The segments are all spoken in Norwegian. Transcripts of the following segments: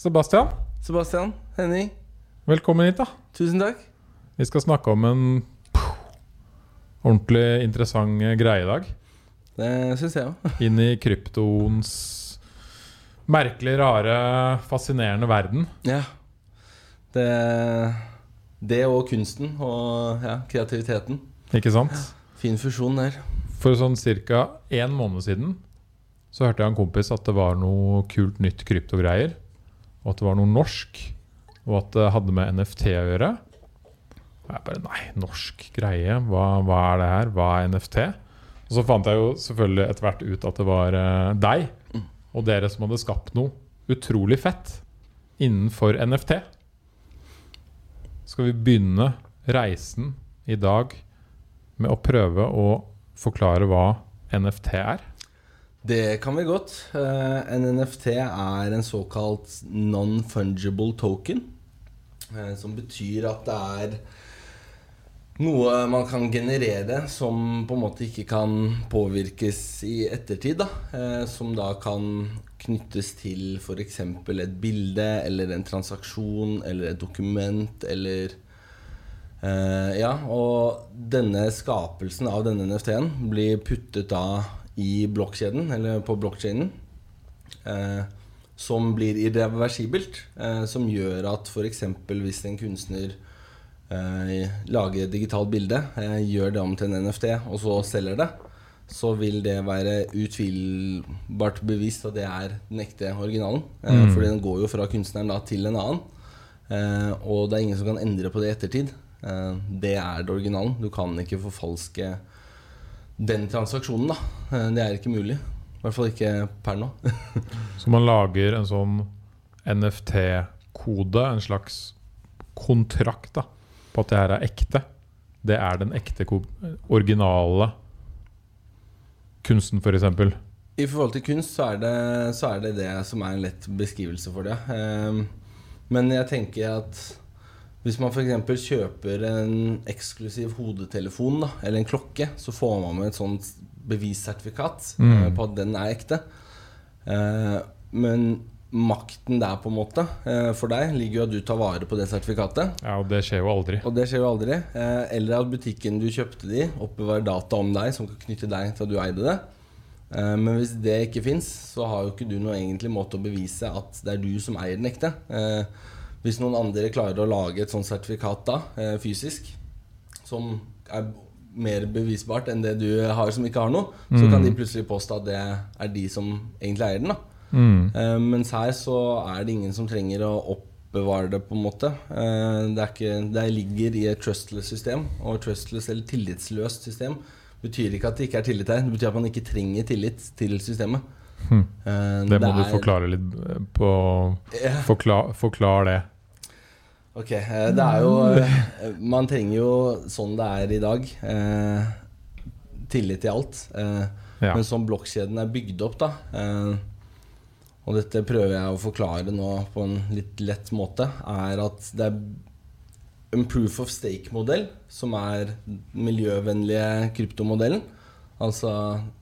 Sebastian, Sebastian, Henning, velkommen hit. da tusen takk. Vi skal snakke om en ordentlig interessant greie i dag. Det syns jeg òg. Inn i kryptoens merkelig, rare, fascinerende verden. Ja. Det, det og kunsten og ja, kreativiteten. Ikke sant? Fin fusjon der. For sånn ca. en måned siden så hørte jeg en kompis at det var noe kult nytt kryptogreier. Og at det var noe norsk. Og at det hadde med NFT å gjøre. Og jeg bare Nei, norsk greie? Hva, hva er det her? Hva er NFT? Og så fant jeg jo selvfølgelig etter hvert ut at det var eh, deg og dere som hadde skapt noe utrolig fett innenfor NFT. Skal vi begynne reisen i dag med å prøve å forklare hva NFT er? Det kan vi godt. Eh, en NFT er en såkalt non-fungible token. eh, som betyr at det er noe man kan generere som på en måte ikke kan påvirkes i ettertid. Da. Eh, som da kan knyttes til f.eks. et bilde eller en transaksjon eller et dokument eller eh, Ja, og denne skapelsen av denne NFT-en blir puttet da i blokkjeden, eller på blokkjeden. Eh, som blir irreversibelt. Eh, som gjør at f.eks. hvis en kunstner eh, lager et digitalt bilde, eh, gjør det om til en NFT, og så selger det, så vil det være utvilbart bevist at det er den ekte originalen. Eh, Mm. Fordi den går jo fra kunstneren da til en annen. Eh, og det er ingen som kan endre på det i ettertid. Eh, det er det originalen. Du kan ikke forfalske den transaksjonen, da. Eh, det er ikke mulig. I hvert fall ikke per nå. Så man lager en sånn NFT-kode, en slags kontrakt da, på at det her er ekte. Det er den ekte, originale kunsten, f.eks. I forhold til kunst så er, det, så er det det som er en lett beskrivelse for det. Ehm, men jeg tenker at hvis man f.eks. kjøper en eksklusiv hodetelefon da, eller en klokke, så får man med et sånt bevissertifikat Mm. eh, på at den er ekte. Eh, men makten der på en måte eh, for deg ligger jo at du tar vare på det sertifikatet. Ja, og det skjer jo aldri. Og det skjer jo aldri. Eh, eller at butikken du kjøpte det i, oppbevarer data om deg som kan knytte deg til at du eide det. Eh, men hvis det ikke fins, så har jo ikke du noen egentlig måte å bevise at det er du som eier den ekte. Eh, hvis noen andre klarer å lage et sånt sertifikat da, eh, fysisk, som er mer bevisbart enn det du har som ikke har noe, så kan de plutselig påstå at det er de som egentlig eier den. da Mm. Uh, mens her så er det ingen som trenger å oppbevare det, på en måte. Uh, det, er ikke, det ligger i et trustless system, og trustless eller tillitsløst system betyr ikke at det ikke er tillit her. Det betyr at man ikke trenger tillit til systemet. Hm. Uh, Det må du er- forklare litt på Forklar, forklar det. Ok, eh, det er jo eh, Man trenger jo sånn det er i dag. Eh, tillit til alt. Eh, Ja. Men sånn blokkjeden er bygd opp, da eh, Og dette prøver jeg å forklare nå på en litt lett måte, er at det er en proof of stake-modell, som er miljøvennlige kryptomodellen. Altså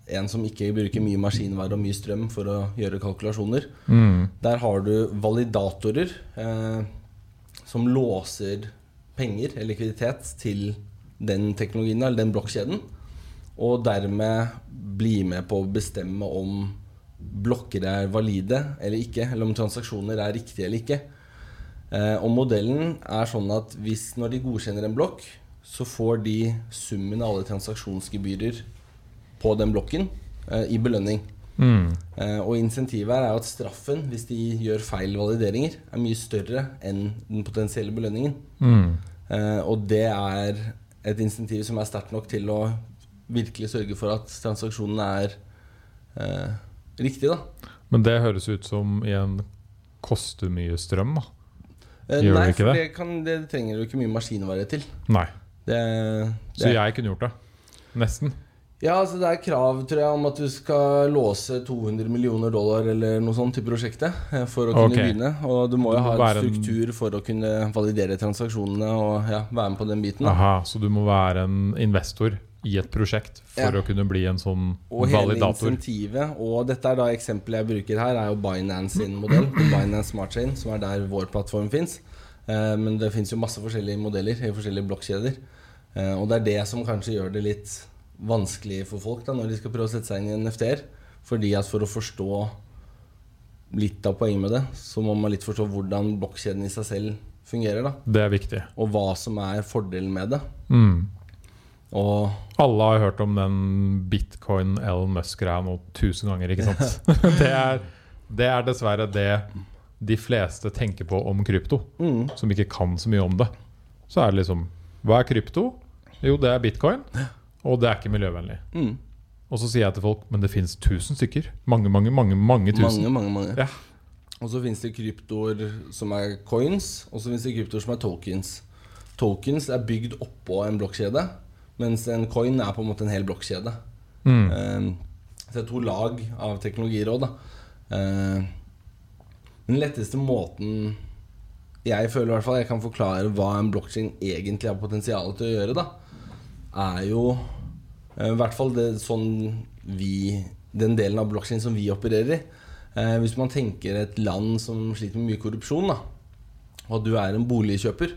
en som ikke bruker mye maskinvær og mye strøm for å gjøre kalkulasjoner. Mm. Der har du validatorer eh, som låser penger eller likviditet til den teknologien eller den blokkjeden. Og dermed blir med på å bestemme om blokker er valide eller ikke, eller om transaksjoner er riktige eller ikke. Eh, og modellen er sånn at hvis når de godkjenner en blokk, så får de summen av alle transaksjonsgebyrer på den blokken eh, i belønning. Mm. Eh, og insentivet her er jo at straffen, hvis de gjør feil valideringer, er mye større enn den potensielle belønningen. Mm. Eh, og det er et insentiv som er sterkt nok til å virkelig sørge for at transaksjonen er eh, riktig, da. Men det høres ut som igjen koster mye strøm, da. Eh, Gjør nei, for det? det, kan, det trenger du ikke mye maskinvare til. Nei. Det, Så jeg kunne gjort det. Nesten. Ja, altså det er krav tror jeg, om at du skal låse 200 millioner dollar eller noe sånt til prosjektet eh, for å kunne okay. begynne. Og du må jo ha en struktur for å kunne validere transaksjonene og ja, være med på den biten. Da. Aha, så du må være en investor i et prosjekt for Ja. å kunne bli en sånn Og hele insentivet, og dette er da eksempelet jeg bruker her, er jo Binance sin modell. Binance Smart Chain, som er der vår plattform fins. Men det fins jo masse forskjellige modeller i forskjellige blokkjeder. Eh, Og det er det som kanskje gjør det litt vanskelig for folk da når de skal prøve å sette seg inn i NFT-er. Fordi at for å forstå litt av poenget med det, så må man litt forstå hvordan blokkjeden i seg selv fungerer. da Det er viktig. Og hva som er fordelen med det. Mm. Og Alle har hørt om den bitcoin L. Musk-greia nå tusen ganger, ikke sant? det, er, det er dessverre det de fleste tenker på om krypto, mm, som ikke kan så mye om det. Så er det liksom Hva er krypto? Jo, det er bitcoin, og det er ikke miljøvennlig. mm, Og så sier jeg til folk men det fins tusen stykker. Mange, mange, mange mange tusen. mange, mange, mange. Ja. Og så fins det kryptoer som er coins, og så fins det kryptoer som er tokens. Tokens er bygd oppå en blokkjede, mens en coin er på en måte en hel blokkjede. Mm. Um, så det er to lag av teknologiråd. Da. Eh, den letteste måten jeg føler i hvert fall jeg kan forklare hva en blokkjede egentlig har potensial til å gjøre, da, er jo i hvert fall det, sånn vi, den delen av blokkjeden som vi opererer i. Eh, hvis man tenker et land som sliter med mye korrupsjon, da, og du er en boligkjøper,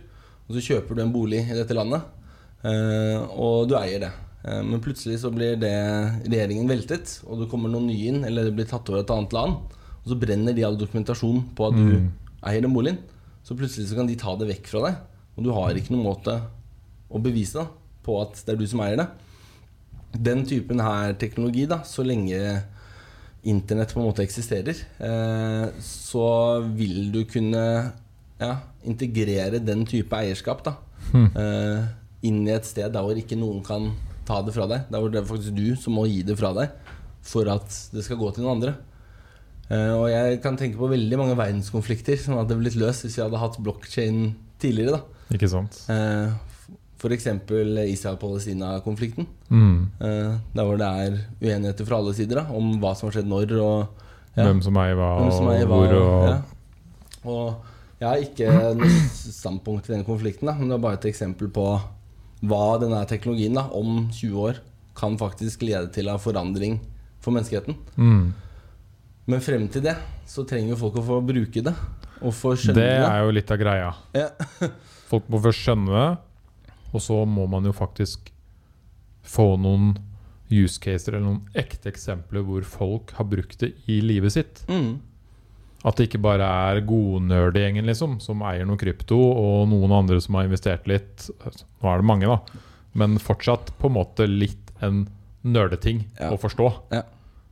og så kjøper du en bolig i dette landet, eh, og du eier det. Eh, Men plutselig så blir det regjeringen veltet, og det kommer noen nye inn, eller det blir tatt over et annet land, og så brenner de all dokumentasjon på at du Mm. eier den boligen. Så plutselig så kan de ta det vekk fra deg, og du har ikke noen måte å bevise da, på at det er du som eier det. Den typen her teknologi, da, så lenge internett på en måte eksisterer, eh, så vil du kunne ja, integrere den type eierskap da, Hmm. eh, inn i et sted der hvor ikke noen kan ta det fra deg. Der hvor det er faktisk du som må gi det fra deg for at det skal gå til noen andre. Eh, og jeg kan tenke på veldig mange verdenskonflikter som hadde blitt løst hvis vi hadde hatt blokkjede tidligere. da Ikke sant? F.eks. Israel-Palestina-konflikten. Mm. Eh, Der hvor det er uenigheter fra alle sider da, om hva som har skjedd når. Og, ja, Hvem som eier hva, og hvor og ja. og jeg har ikke noe standpunkt i den konflikten, da, men det er bare et eksempel på hva denne teknologien da, om 20 år kan faktisk lede til av forandring for menneskeheten. mm. Men frem til det så trenger folk å få bruke det. Og få skjønne Det det. er jo litt av greia. Ja. Folk må først skjønne det, og så må man jo faktisk få noen use caser eller noen ekte eksempler hvor folk har brukt det i livet sitt. Mm. At det ikke bare er godnerdgjengen liksom, som eier noe krypto, og noen andre som har investert litt. Nå er det mange, da. Men fortsatt på en måte litt en nerdeting Ja. å forstå. Ja.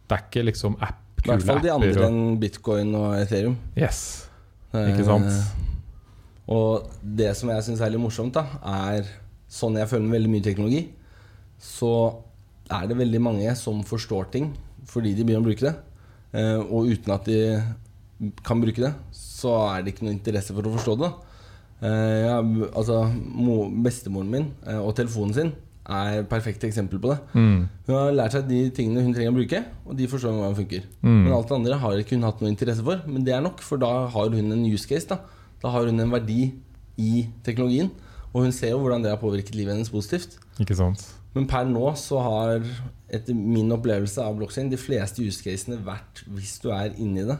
Det er ikke liksom app, I hvert fall de andre og enn bitcoin og Ethereum. Yes. Ikke sant? Eh, og det som jeg syns er litt morsomt, da, er sånn jeg føler med veldig mye teknologi, så er det veldig mange som forstår ting fordi de begynner å bruke det. Eh, og uten at de kan bruke det, så er det ikke noe interesse for å forstå det. Eh, ja, altså, bestemoren min eh, og telefonen sin er et perfekt eksempel på det. Mm. Hun har lært seg de tingene hun trenger å bruke, og de forstår hvordan hun funker. Mm. Men alt det andre har ikke hun hatt noe interesse for. Men det er nok, for da har hun en use case. Da Da har hun en verdi i teknologien. Og hun ser jo hvordan det har påvirket livet hennes positivt. Ikke sant? Men per nå så har, etter min opplevelse av blokkjein, de fleste use casene vært hvis du er inni det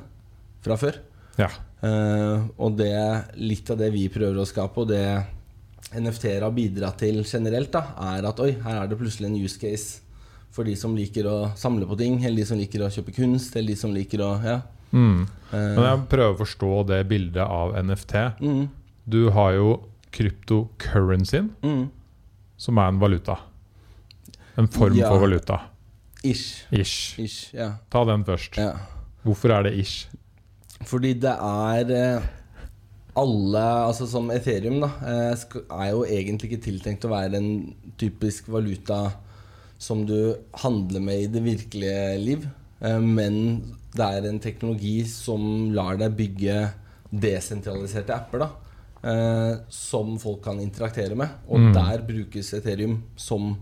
fra før. Ja. Uh, og det litt av det vi prøver å skape, og det NFT-er har bidratt til generelt, da, er at oi, her er det plutselig en use case for de som liker å samle på ting, eller de som liker å kjøpe kunst, eller de som liker å Ja. Mm. eh, Men jeg prøver å forstå det bildet av NFT. mm, Du har jo kryptocurrencyen, mm, som er en valuta. En form Ja. for valuta. ish. Ish. Ish. Ja. Ta den først. ja. Hvorfor er det ish? Fordi det er eh, alle Altså som Ethereum, da, eh, er jo egentlig ikke tiltenkt å være en typisk valuta som du handler med i det virkelige liv. Eh, Men det er en teknologi som lar deg bygge desentraliserte apper. da eh, Som folk kan interaktere med. Og Mm. der brukes Ethereum som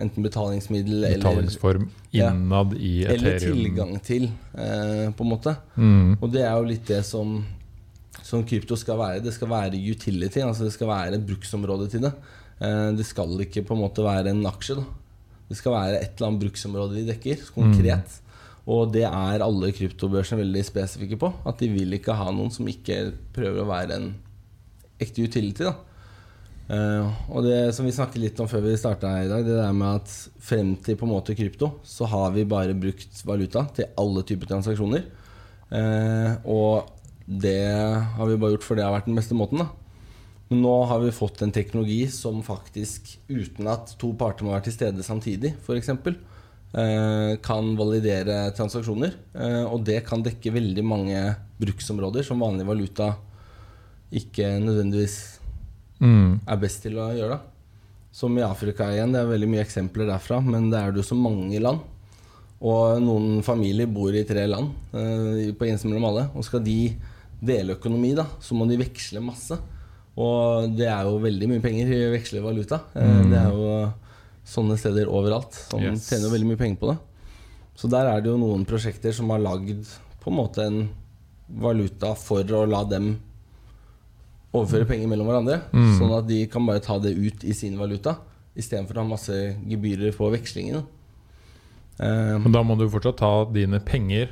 enten betalingsmiddel eller, Betalingsform Ja. i Ethereum. eller tilgang til, eh, på en måte. Mm. Og det er jo litt det som, som krypto skal være. Det skal være utility, altså det skal være et bruksområde til det. Eh, det skal ikke på en måte være en aksje. da Det skal være et eller annet bruksområde de dekker, konkret. Og det er alle kryptobørsene veldig spesifikke på. At de vil ikke ha noen som ikke prøver å være en ekte utility. da Uh, og det som vi snakket litt om før vi starta i dag, det der med at frem til på en måte krypto, så har vi bare brukt valuta til alle typer transaksjoner. Uh, og det har vi bare gjort for det har vært den beste måten. da Men nå har vi fått en teknologi som faktisk, uten at to parter må være til stede samtidig, f.eks., eh, kan validere transaksjoner. Og det kan dekke veldig mange bruksområder som vanlig valuta ikke nødvendigvis Mm. er best til å gjøre. da Som i Afrika igjen, det er veldig mye eksempler derfra, men det er det jo så mange land. Og noen familier bor i tre land eh, på grensen mellom alle. Og skal de dele økonomi, da, så må de veksle masse. Og det er jo veldig mye penger i vekslevaluta. Eh, Mm. Det er jo sånne steder overalt som Yes. tjener veldig mye penger på det. Så der er det jo noen prosjekter som har lagd på en måte en valuta for å la dem overføre penger mellom hverandre. Mm. Sånn at de kan bare ta det ut i sin valuta, istedenfor å ha masse gebyrer på vekslingen. Eh, Men da må du fortsatt ta dine penger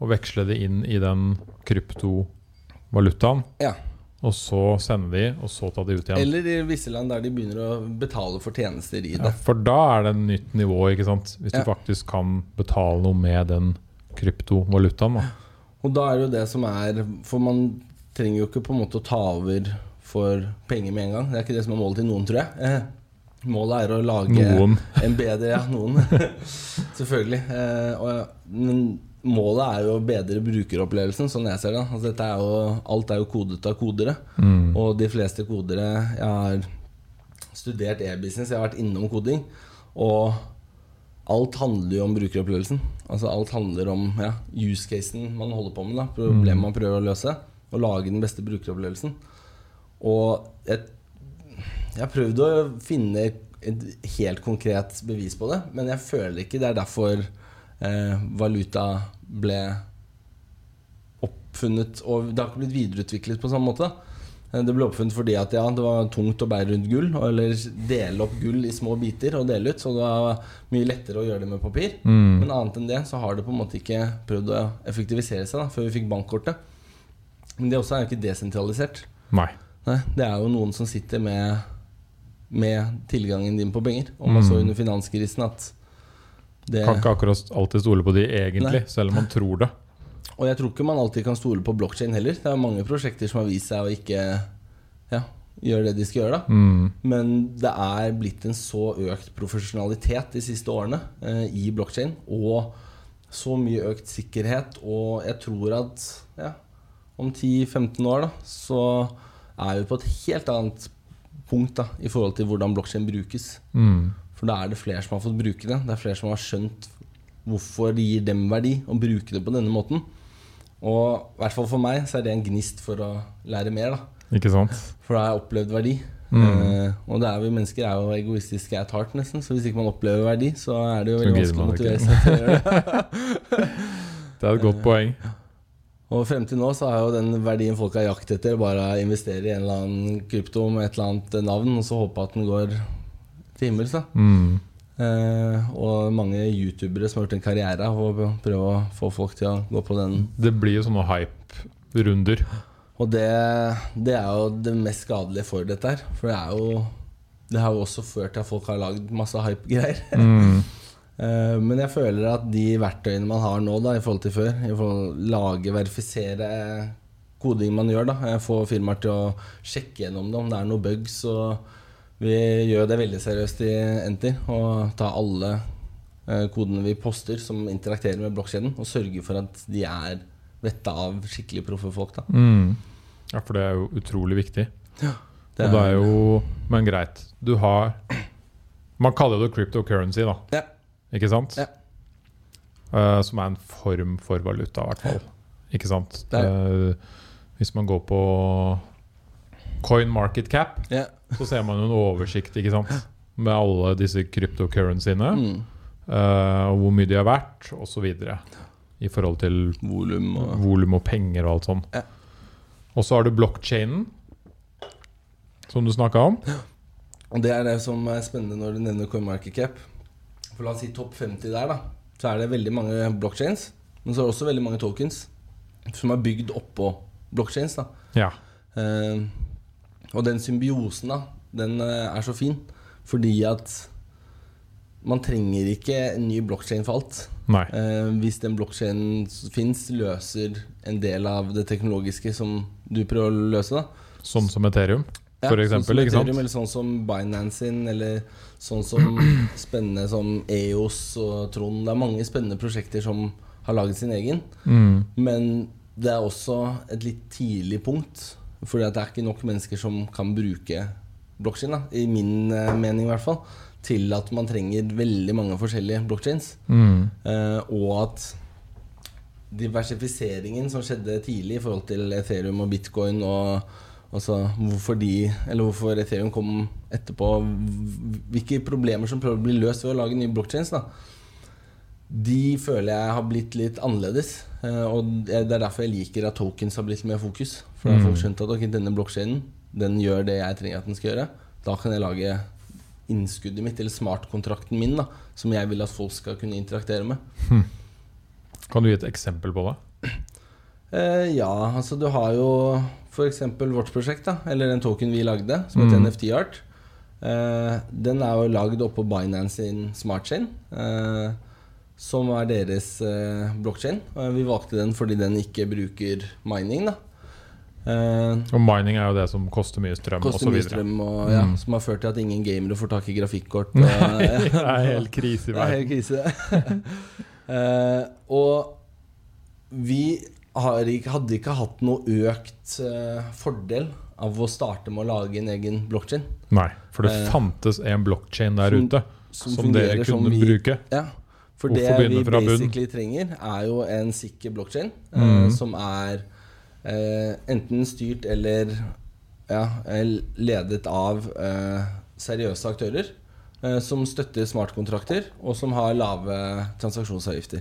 og veksle det inn i den kryptovalutaen. ja. Og så sende de, og så ta de ut igjen. Eller i visse land der de begynner å betale for tjenester i Ja, for da er det et nytt nivå, ikke sant? Hvis Ja. du faktisk kan betale noe med den kryptovalutaen. Da. Og da er det jo det som er For man trenger jo ikke på en måte å ta over for penger med en gang. Det er ikke det som er målet til noen, tror jeg. Eh, målet er å lage Noen. en bedre Ja, noen. Selvfølgelig. Eh, og, men målet er jo å bedre brukeropplevelsen, sånn jeg ser det. Altså, er jo, alt er jo kodet av kodere. Mm. Og de fleste kodere Jeg har studert e-business, jeg har vært innom koding. Og alt handler jo om brukeropplevelsen. Altså Alt handler om ja, use-casen man holder på med. da Problemet man prøver å løse. Og lage den beste brukeropplevelsen. Og jeg, jeg har prøvd å finne et helt konkret bevis på det, men jeg føler ikke det er derfor eh, valuta ble oppfunnet Og det har ikke blitt videreutviklet på samme måte. Eh, Det ble oppfunnet fordi at ja, det var tungt å bære rundt gull, eller dele opp gull i små biter og dele ut, så det var mye lettere å gjøre det med papir. Mm. Men annet enn det så har det på en måte ikke prøvd å effektivisere seg da, før vi fikk bankkortet. Men det også er jo ikke desentralisert. Nei. Nei, det er jo noen som sitter med, med tilgangen din på penger. Og man så Mm. under finanskrisen at det Kan ikke akkurat alltid stole på de egentlig, Nei. selv om man tror det. Og jeg tror ikke man alltid kan stole på blokkjede heller. Det er mange prosjekter som har vist seg å ikke ja, gjøre det de skal gjøre. Mm. Men det er blitt en så økt profesjonalitet de siste årene eh, i blokkjede. Og så mye økt sikkerhet. Og jeg tror at ja, om 10-15 år da så er vi på et helt annet punkt da i forhold til hvordan blokkjede brukes. Mm. For da er det flere som har fått bruke det. Det er flere som har skjønt hvorfor det gir dem verdi å bruke det på denne måten. Og i hvert fall for meg så er det en gnist for å lære mer. da Ikke sant? For da har jeg opplevd verdi. Mm. Uh, og det er vi mennesker er jo egoistiske at heart, nesten. Så hvis ikke man opplever verdi, så er det jo veldig vanskelig å motivere seg til å gjøre det. Det er et godt poeng. Og frem til nå så har jo den verdien folk har jakt etter, bare å investere i en eller annen krypto med et eller annet navn, og så håpe at den går til himmels. da Mm. Eh, og mange youtubere som har gjort en karriere av å prøve å få folk til å gå på den. Det blir jo sånne hype-runder. Og det, det er jo det mest skadelige for dette her. For det er jo Det har jo også ført til at folk har lagd masse hype-greier. Mm. Eh, men jeg føler at de verktøyene man har nå da i forhold til før, i forhold til å lage, verifisere koding man gjør, da eh, få firmaer til å sjekke gjennom det om det er noe bugs. Og vi gjør det veldig seriøst i Enter og tar alle eh, kodene vi poster som interakterer med blokkjeden, og sørger for at de er vetta av skikkelig proffe folk. da Mm. Ja, for det er jo utrolig viktig. Det og det er jo Men greit, du har Man kaller det cryptocurrency, da. Ja. Ikke sant? Ja. Uh, som er en form for valuta, i hvert fall. Ikke sant? Eh, hvis man går på coin market cap, Ja. så ser man jo en oversikt ikke sant? med alle disse kryptocurrencyene. Mm. Uh, og hvor mye de har vært, osv. I forhold til Volum og volum og penger og alt sånt. Ja. Og så har du blockchainen, som du snakka om. Og det er det som er spennende når du nevner CoinMarketCap. For la oss si topp 50 der, da. Så er det veldig mange blockchains. Men så er det også veldig mange tokens som er bygd oppå blockchains. da Ja. Eh, og den symbiosen, da, den eh, er så fin. Fordi at man trenger ikke en ny blockchain for alt. Eh, hvis den blockchainen fins, løser en del av det teknologiske som du prøver å løse. da Sånn som Ethereum, Ja, for sånn eksempel. som ikke sant? Ethereum, Eller sånn som Binance sin, eller sånn som spennende som EOS og Trond. Det er mange spennende prosjekter som har laget sin egen. Mm. Men det er også et litt tidlig punkt. Fordi det er ikke nok mennesker som kan bruke blokkjede, i min eh, mening i hvert fall, til at man trenger veldig mange forskjellige blokkjeder. Mm. Eh, og at diversifiseringen som skjedde tidlig i forhold til Ethereum og bitcoin og altså hvorfor de Eller hvorfor Ethereum kom etterpå Hvilke problemer som prøver å bli løst ved å lage nye blockchains da De føler jeg har blitt litt annerledes. eh, og det er derfor jeg liker at tokens har blitt mer fokus. For da har Mm. folk skjønt at okay, denne blokkjeden Den gjør det jeg trenger at den skal gjøre. Da kan jeg lage innskuddet mitt, eller smartkontrakten min, da som jeg vil at folk skal kunne interaktere med. Kan du gi et eksempel på det? Eh, ja, altså du har jo f.eks. vårt prosjekt, da eller den token vi lagde, som heter Mm. NFT Art. Eh, den er jo lagd oppå Binance sin smartchain, eh, som er deres eh, blokkjede. Eh, vi valgte den fordi den ikke bruker mining, da. Eh, Og mining er jo det som koster mye strøm koster mye strøm, og, ja, Mm. som har ført til at ingen gamere får tak i grafikkort. Nei, det er helt krise i er verden. Eh, og vi hadde ikke hatt noe økt eh, fordel av å starte med å lage en egen blokkjede. Nei, for det Eh, fantes en blockchain der som- ute Som, som dere kunne som vi bruke. Ja, for det vi basically bunn? trenger, er jo en sikker blokkjede eh, Mhm. som er eh, enten styrt eller ja, eh, ledet av eh, seriøse aktører. eh, som støtter smartkontrakter, og som har lave transaksjonsavgifter.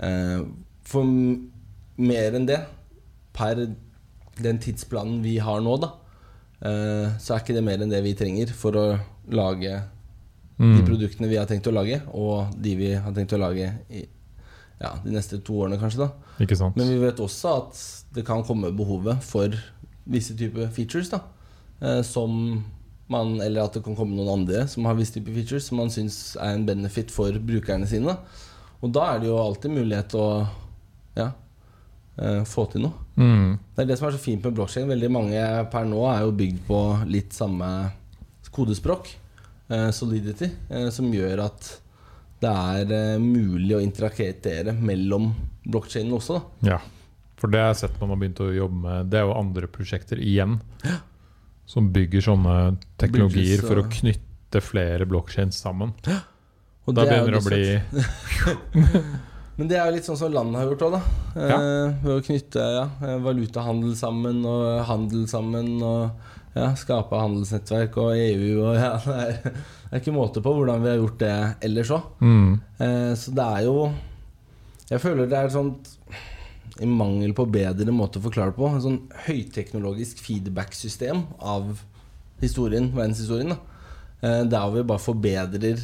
Eh, for mer enn det, per den tidsplanen vi har nå, da, eh, så er ikke det mer enn det vi trenger for å lage de Mm. produktene vi har tenkt å lage, og de vi har tenkt å lage i ja, de neste to årene, kanskje. da Ikke sant? Men vi vet også at det kan komme behovet for visse typer features. da eh, Som man Eller at det kan komme noen andre som har visse typer features som man syns er en benefit for brukerne sine. da Og da er det jo alltid mulighet til å ja, få til noe. Mm. Det er det som er så fint med blokkjede. Veldig mange per nå er jo bygd på litt samme kodespråk, eh, Solidity, eh, som gjør at det er eh, mulig å interaktere mellom blokkjedene også. Da. Ja. For det har jeg sett når man har begynt å jobbe med. Det er jo andre prosjekter igjen som bygger sånne teknologier Bridges for å knytte flere blockchains sammen. Og Da er begynner det å bli Men det er jo litt sånn som landet har gjort òg, da. Eh, Ved å knytte ja, eh, valutahandel sammen og handel sammen og ja, skape handelsnettverk og EU og ja, det er, det er ikke måte på hvordan vi har gjort det ellers òg. mm. Eh, så det er jo Jeg føler det er et sånt I mangel på bedre måte å forklare det på, en sånn høyteknologisk feedback-system av historien, verdenshistorien. Da. Eh, der vi bare forbedrer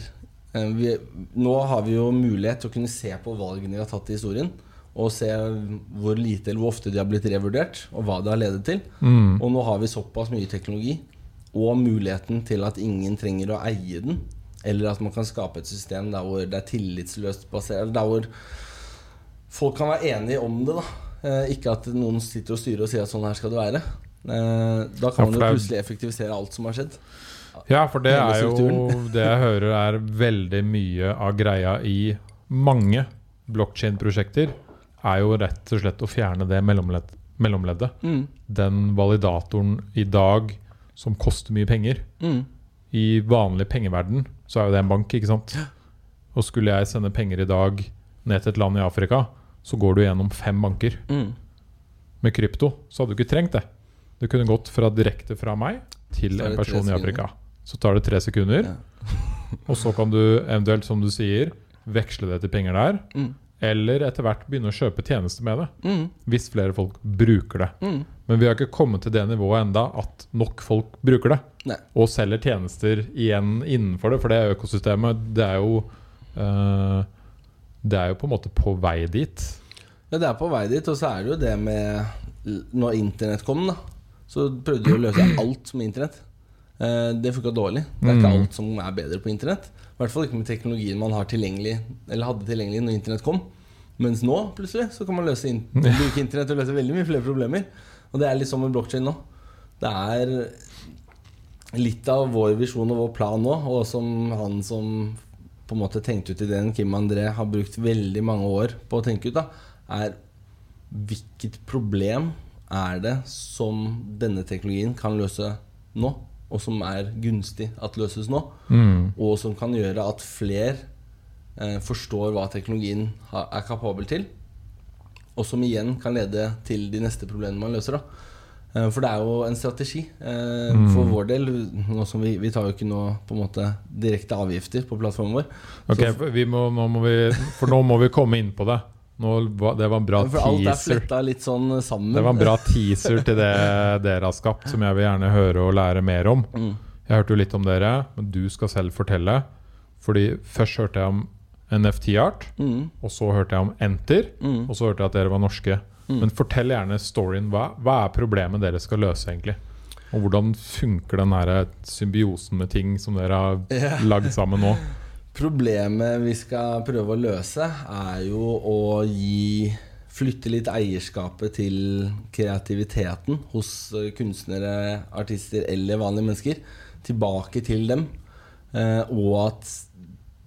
vi, Nå har vi jo mulighet til å kunne se på valgene vi har tatt i historien, og se hvor lite eller hvor ofte de har blitt revurdert, og hva det har ledet til. Mm. Og nå har vi såpass mye teknologi og muligheten til at ingen trenger å eie den. Eller at man kan skape et system der hvor det er tillitsløst basert Der hvor folk kan være enige om det. da eh, Ikke at noen sitter og styrer og sier at sånn her skal det være. Eh, da kan Ja, man jo plutselig effektivisere alt som har skjedd. Ja, for det er jo. Det jeg hører, er veldig mye av greia i mange blockchain-prosjekter, er jo rett og slett å fjerne det mellomledd, mellomleddet. Mm. Den validatoren i dag som koster mye penger. Mm. I vanlig pengeverden så er jo det en bank, ikke sant? Og skulle jeg sende penger i dag ned til et land i Afrika, så går du gjennom fem banker. Mm. Med krypto så hadde du ikke trengt det. Det kunne gått fra direkte fra meg til en person i. Afrika. Så tar det tre sekunder, og så kan du eventuelt, som du sier, veksle det til penger der. Mm. Eller etter hvert begynne å kjøpe tjenester med det. Mm. Hvis flere folk bruker det. Mm. Men vi har ikke kommet til det nivået enda at nok folk bruker det. Nei. Og selger tjenester igjen innenfor det. For det økosystemet det er jo Eh, det er jo på en måte på vei dit. Ja, det er på vei dit, og så er det jo det med Når internett kom, da, så prøvde de å løse alt med internett. Eh, det funka dårlig. Det er ikke Mm. alt som er bedre på internett. I hvert fall ikke med teknologien man har tilgjengelig Eller hadde tilgjengelig når internett kom. Mens nå, plutselig, så kan man løse in bruke internett til å løse veldig mye flere problemer. Og det er litt sånn med blokkjede nå. Det er litt av vår visjon og vår plan nå, og som han som på en måte tenkte ut ideen, Kim André, har brukt veldig mange år på å tenke ut, da, er hvilket problem er det som denne teknologien kan løse nå, og som er gunstig at løses nå, Mm. og som kan gjøre at flere eh, forstår hva teknologien ha, er kapabel til, og som igjen kan lede til de neste problemene man løser. da. Eh, For det er jo en strategi. Eh, Mm. For vår del, vi, vi tar jo ikke nå på en måte direkte avgifter på plattformen vår. Ok, Så- vi må, nå må vi, for nå må vi komme inn på det. Nå, det var en bra For alt er teaser. fletta litt sånn sammen. Det var en bra teaser til det dere har skapt, som jeg vil gjerne høre og lære mer om. Mm. Jeg hørte jo litt om dere, men du skal selv fortelle. Fordi først hørte jeg om NFT-art, Mm. og så hørte jeg om Enter, Mm. og så hørte jeg at dere var norske. Mm. Men fortell gjerne storyen. Hva, hva er problemet dere skal løse, egentlig? Og hvordan funker den her symbiosen med ting som dere har yeah. lagd sammen nå? Problemet vi skal prøve å løse, er jo å gi Flytte litt eierskapet til kreativiteten hos eh, kunstnere, artister eller vanlige mennesker. Tilbake til dem. Eh, og at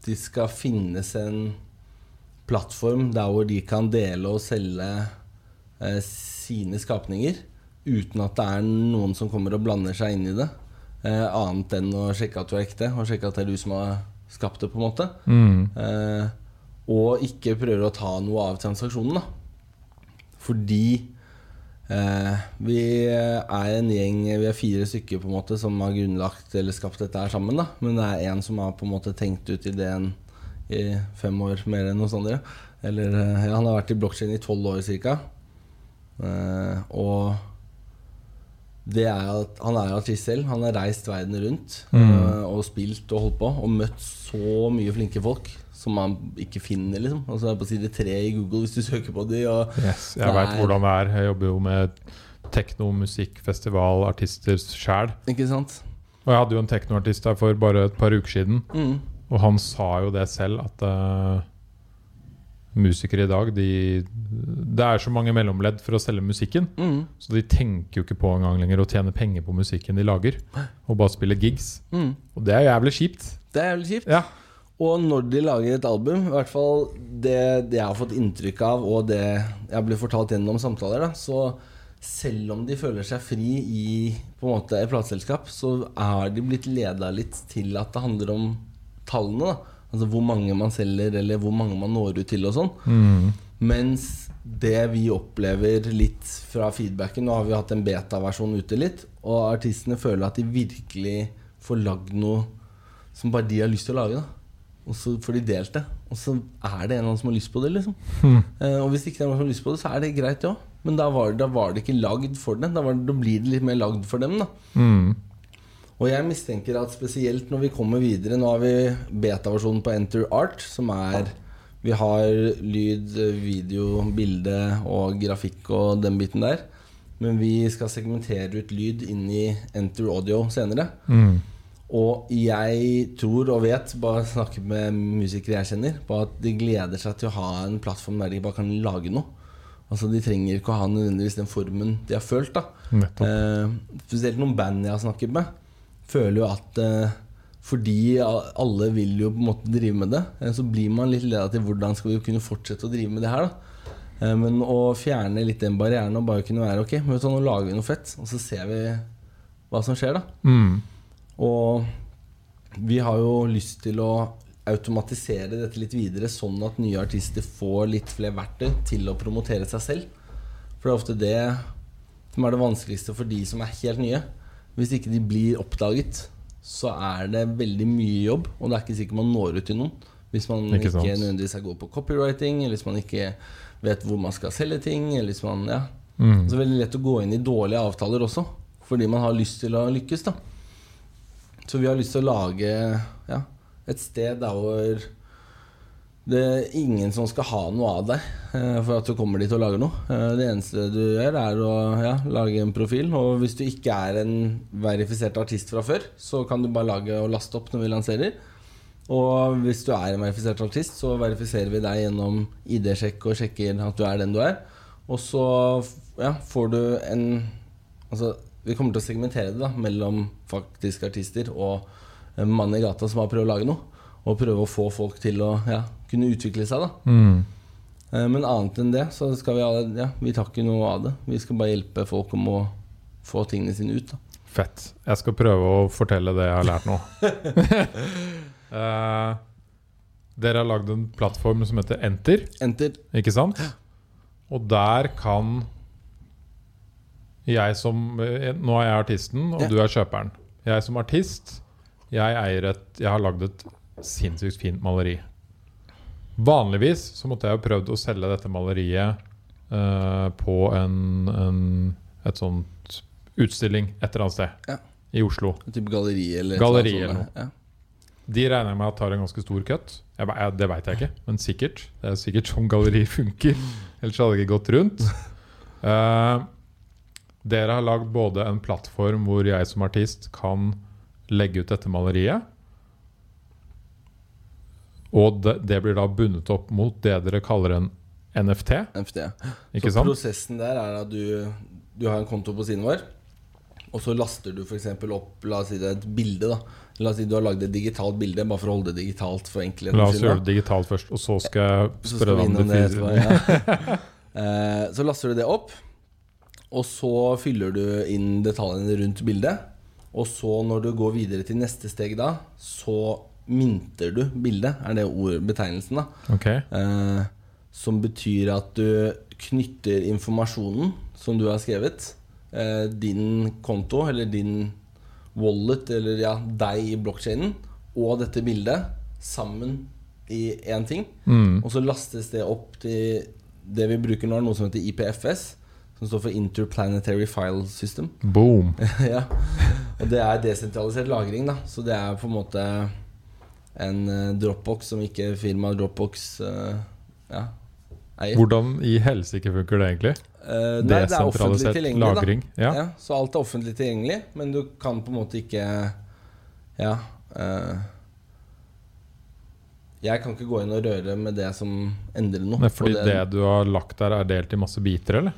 det skal finnes en plattform der hvor de kan dele og selge eh, sine skapninger uten at det er noen som kommer og blander seg inn i det. Annet enn å sjekke at du er ekte, og sjekke at det er du som har skapt det. på en måte Mm. eh, Og ikke prøver å ta noe av transaksjonen. da Fordi eh, vi er en gjeng, vi er fire stykker på en måte som har grunnlagt eller skapt dette her sammen. da Men det er en som har på en måte tenkt ut ideen i fem år mer enn hos andre. Eller eh, ja, Han har vært i blokkjede i tolv år ca. Eh, og det er at Han er artist selv. Han har reist verden rundt Mm. eh, og spilt og holdt på. Og møtt så mye flinke folk som man ikke finner. liksom Altså det er på side tre i Google hvis du søker på de Yes, jeg veit hvordan det er. Jeg jobber jo med tekno, musikk, festival, artister sjæl. Ikke sant? Og jeg hadde jo en teknoartist her for bare et par uker siden. Mm. Og han sa jo det selv, at eh, musikere i dag de, Det er så mange mellomledd for å selge musikken. Mm. Så de tenker jo ikke på engang lenger å tjene penger på musikken de lager. Og bare spille gigs. Mm. Og det er jævlig kjipt. Det er jævlig kjipt. Ja. Og når de lager et album, i hvert fall det, det jeg har fått inntrykk av, og det jeg blitt fortalt gjennom samtaler, da, så selv om de føler seg fri i på en måte et plateselskap, så er de blitt leda litt til at det handler om tallene. da Altså hvor mange man selger, eller hvor mange man når ut til og sånn. Mm. Mens det vi opplever litt fra feedbacken Nå har vi hatt en beta-versjon ute litt, og artistene føler at de virkelig får lagd noe som bare de har lyst til å lage. da Og så får de delt det. Og så er det en eller annen som har lyst på det. liksom mm. eh, Og hvis ikke det er noen som har lyst på det, så er det greit, det òg. Men da var, da var det ikke lagd for dem. Da, det- da blir det litt mer lagd for dem. da Mm. Og jeg mistenker at spesielt når vi kommer videre Nå har vi beta-versjonen på Enter Art, som er Vi har lyd, video, bilde og grafikk og den biten der. Men vi skal segmentere ut lyd inn i Enter Audio senere. Mm. Og jeg tror og vet, bare snakker med musikere jeg kjenner, på at de gleder seg til å ha en plattform der de bare kan lage noe. Altså De trenger ikke å ha nødvendigvis den formen de har følt. da. Eh, spesielt noen band jeg har snakket med, føler jo at eh, fordi alle vil jo på en måte drive med det, eh, så blir man litt leda til hvordan skal vi kunne fortsette å drive med det her. da Eh, Men å fjerne litt den barrieren og bare kunne være ok, men vet du, nå lager vi noe fett, og så ser vi hva som skjer, da. Mm. Og vi har jo lyst til å automatisere dette litt videre, sånn at nye artister får litt flere verktøy til å promotere seg selv. For det er ofte det som er det vanskeligste for de som er helt nye. Hvis ikke de blir oppdaget, så er det veldig mye jobb, og det er ikke sikkert man når ut til noen. Hvis man Ikke ikke, nødvendigvis er god på copywriting, eller hvis man ikke vet hvor man skal selge ting. Eller hvis man, ja. Mm. Så det er veldig lett å gå inn i dårlige avtaler også, fordi man har lyst til å lykkes. da Så vi har lyst til å lage ja, et sted der hvor Det er ingen som skal ha noe av deg eh, for at du kommer dit og lager noe. Eh, Det eneste du gjør, er å ja, lage en profil. Og hvis du ikke er en verifisert artist fra før, så kan du bare lage og laste opp når vi lanserer. Og hvis du er en verifisert artist, så verifiserer vi deg gjennom ID-sjekk og sjekker at du er den du er. Og så ja, får du en Altså, vi kommer til å segmentere det da mellom faktiske artister og mann i gata som har prøvd å lage noe. Og prøve å få folk til å ja, kunne utvikle seg, da. Mm. Eh, Men annet enn det, så skal vi alle- Ja, vi tar ikke noe av det. Vi skal bare hjelpe folk om å få tingene sine ut, da. Fett. Jeg skal prøve å fortelle det jeg har lært nå. Eh, dere har lagd en plattform som heter Enter, Enter. ikke sant? Og der kan jeg som eh, Nå er jeg artisten, og Ja. du er kjøperen. Jeg som artist, jeg eier et Jeg har lagd et sinnssykt fint maleri. Vanligvis så måtte jeg jo prøvd å selge dette maleriet eh, på en, en et sånt utstilling et eller annet sted Ja. i Oslo. En type galleri eller et Galleri eller annet sånt, Ja. De regner jeg med at tar en ganske stor cut. Jeg, ba- jeg, det veit jeg ikke, men sikkert. Det er sikkert sånn galleri funker. Ellers hadde det ikke gått rundt. Eh, dere har lagd både en plattform hvor jeg som artist kan legge ut dette maleriet. Og det, det blir da bundet opp mot det dere kaller en NFT. NFT. Ikke så sant? prosessen der er at du, du har en konto på siden vår, og så laster du f.eks. opp La oss si det er et bilde. da La oss si du har lagd et digitalt bilde, bare for å holde det digitalt for enkelheten. La oss gjøre det digitalt først, og så skal jeg Så spørre deg om det det fysiske. Ja. Eh, så laster du det opp, og så fyller du inn detaljene rundt bildet. Og så, når du går videre til neste steg da, så mynter du bildet, er det ordbetegnelsen, da. Ok, Eh, som betyr at du knytter informasjonen som du har skrevet, eh, din konto eller din wallet, eller ja, deg i blokkjeden, og dette bildet sammen i én ting. Mm. Og så lastes det opp til det vi bruker nå, noe som heter IPFS. Som står for Interplanetary File System. Boom. ja. Og det er desentralisert lagring, da. Så det er på en måte en eh, Dropbox som ikke firmaet Dropbox eh, ja, eier. Hvordan i helsike funker det egentlig? Uh, nei, det er offentlig tilgjengelig, lagring. da. Ja. Ja, så alt er offentlig tilgjengelig, men du kan på en måte ikke Ja. Uh, jeg kan ikke gå inn og røre med det som endrer noe. Men fordi på det du har lagt der, er delt i masse biter, eller?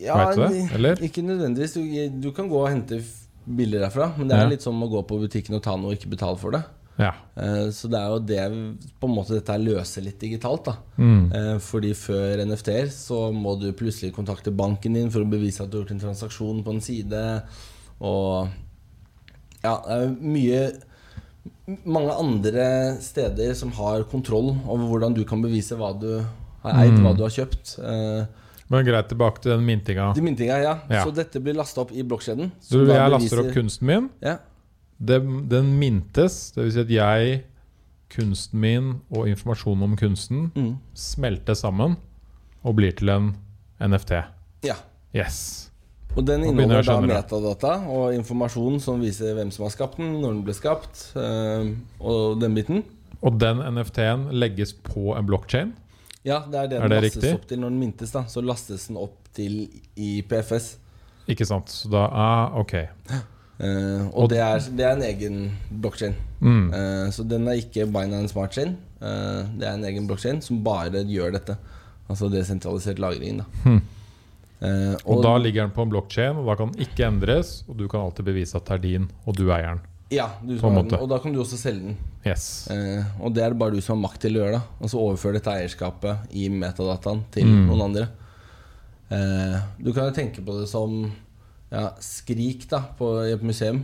Ja, det, eller? Ikke nødvendigvis. Du, du kan gå og hente bilder derfra, men det er Ja. litt som å gå på butikken og ta noe og ikke betale for det. Ja. Eh, Så det er jo det på en måte dette løser litt digitalt. da Mm. Eh, Fordi før NFT-er så må du plutselig kontakte banken din for å bevise at du har gjort en transaksjon på en side. Og ja, det er mye Mange andre steder som har kontroll over hvordan du kan bevise hva du har eid, Mm. hva du har kjøpt. Eh, Men greit, tilbake til den myntinga. De myntinga, ja. Ja. Så dette blir lasta opp i blokkjeden. Du, jeg laster opp kunsten min. Ja. Det, den mintes, dvs. Si at jeg, kunsten min og informasjonen om kunsten Mm. smelter sammen og blir til en NFT. ja. Yes. Og den inneholder da metadata og informasjon som viser hvem som har skapt den, når den ble skapt, øh, og den biten. Og den NFT-en legges på en blokkjede. Ja, det er det Er den det lastes riktig? opp til når den mintes. da Så lastes den opp til i PFS. Ikke sant? Så da ah, Ok. Eh, og Og- det er, det er en egen blokkjede. Mm. Uh, så den er ikke Binance Smart Chain. Uh, det er en egen blokkjede som bare gjør dette. Altså desentralisert lagring. da Hm. Eh, Og da ligger den på en blokkjede, og da kan den ikke endres. Og du kan alltid bevise at det er din, og du eier den. Ja, du som har den, og da kan du også selge den. Yes. Og det er det bare du som har makt til å gjøre. da Altså overføre dette eierskapet i metadataen til Mm. noen andre. Du kan jo tenke på det som ja, skrik da på, et museum.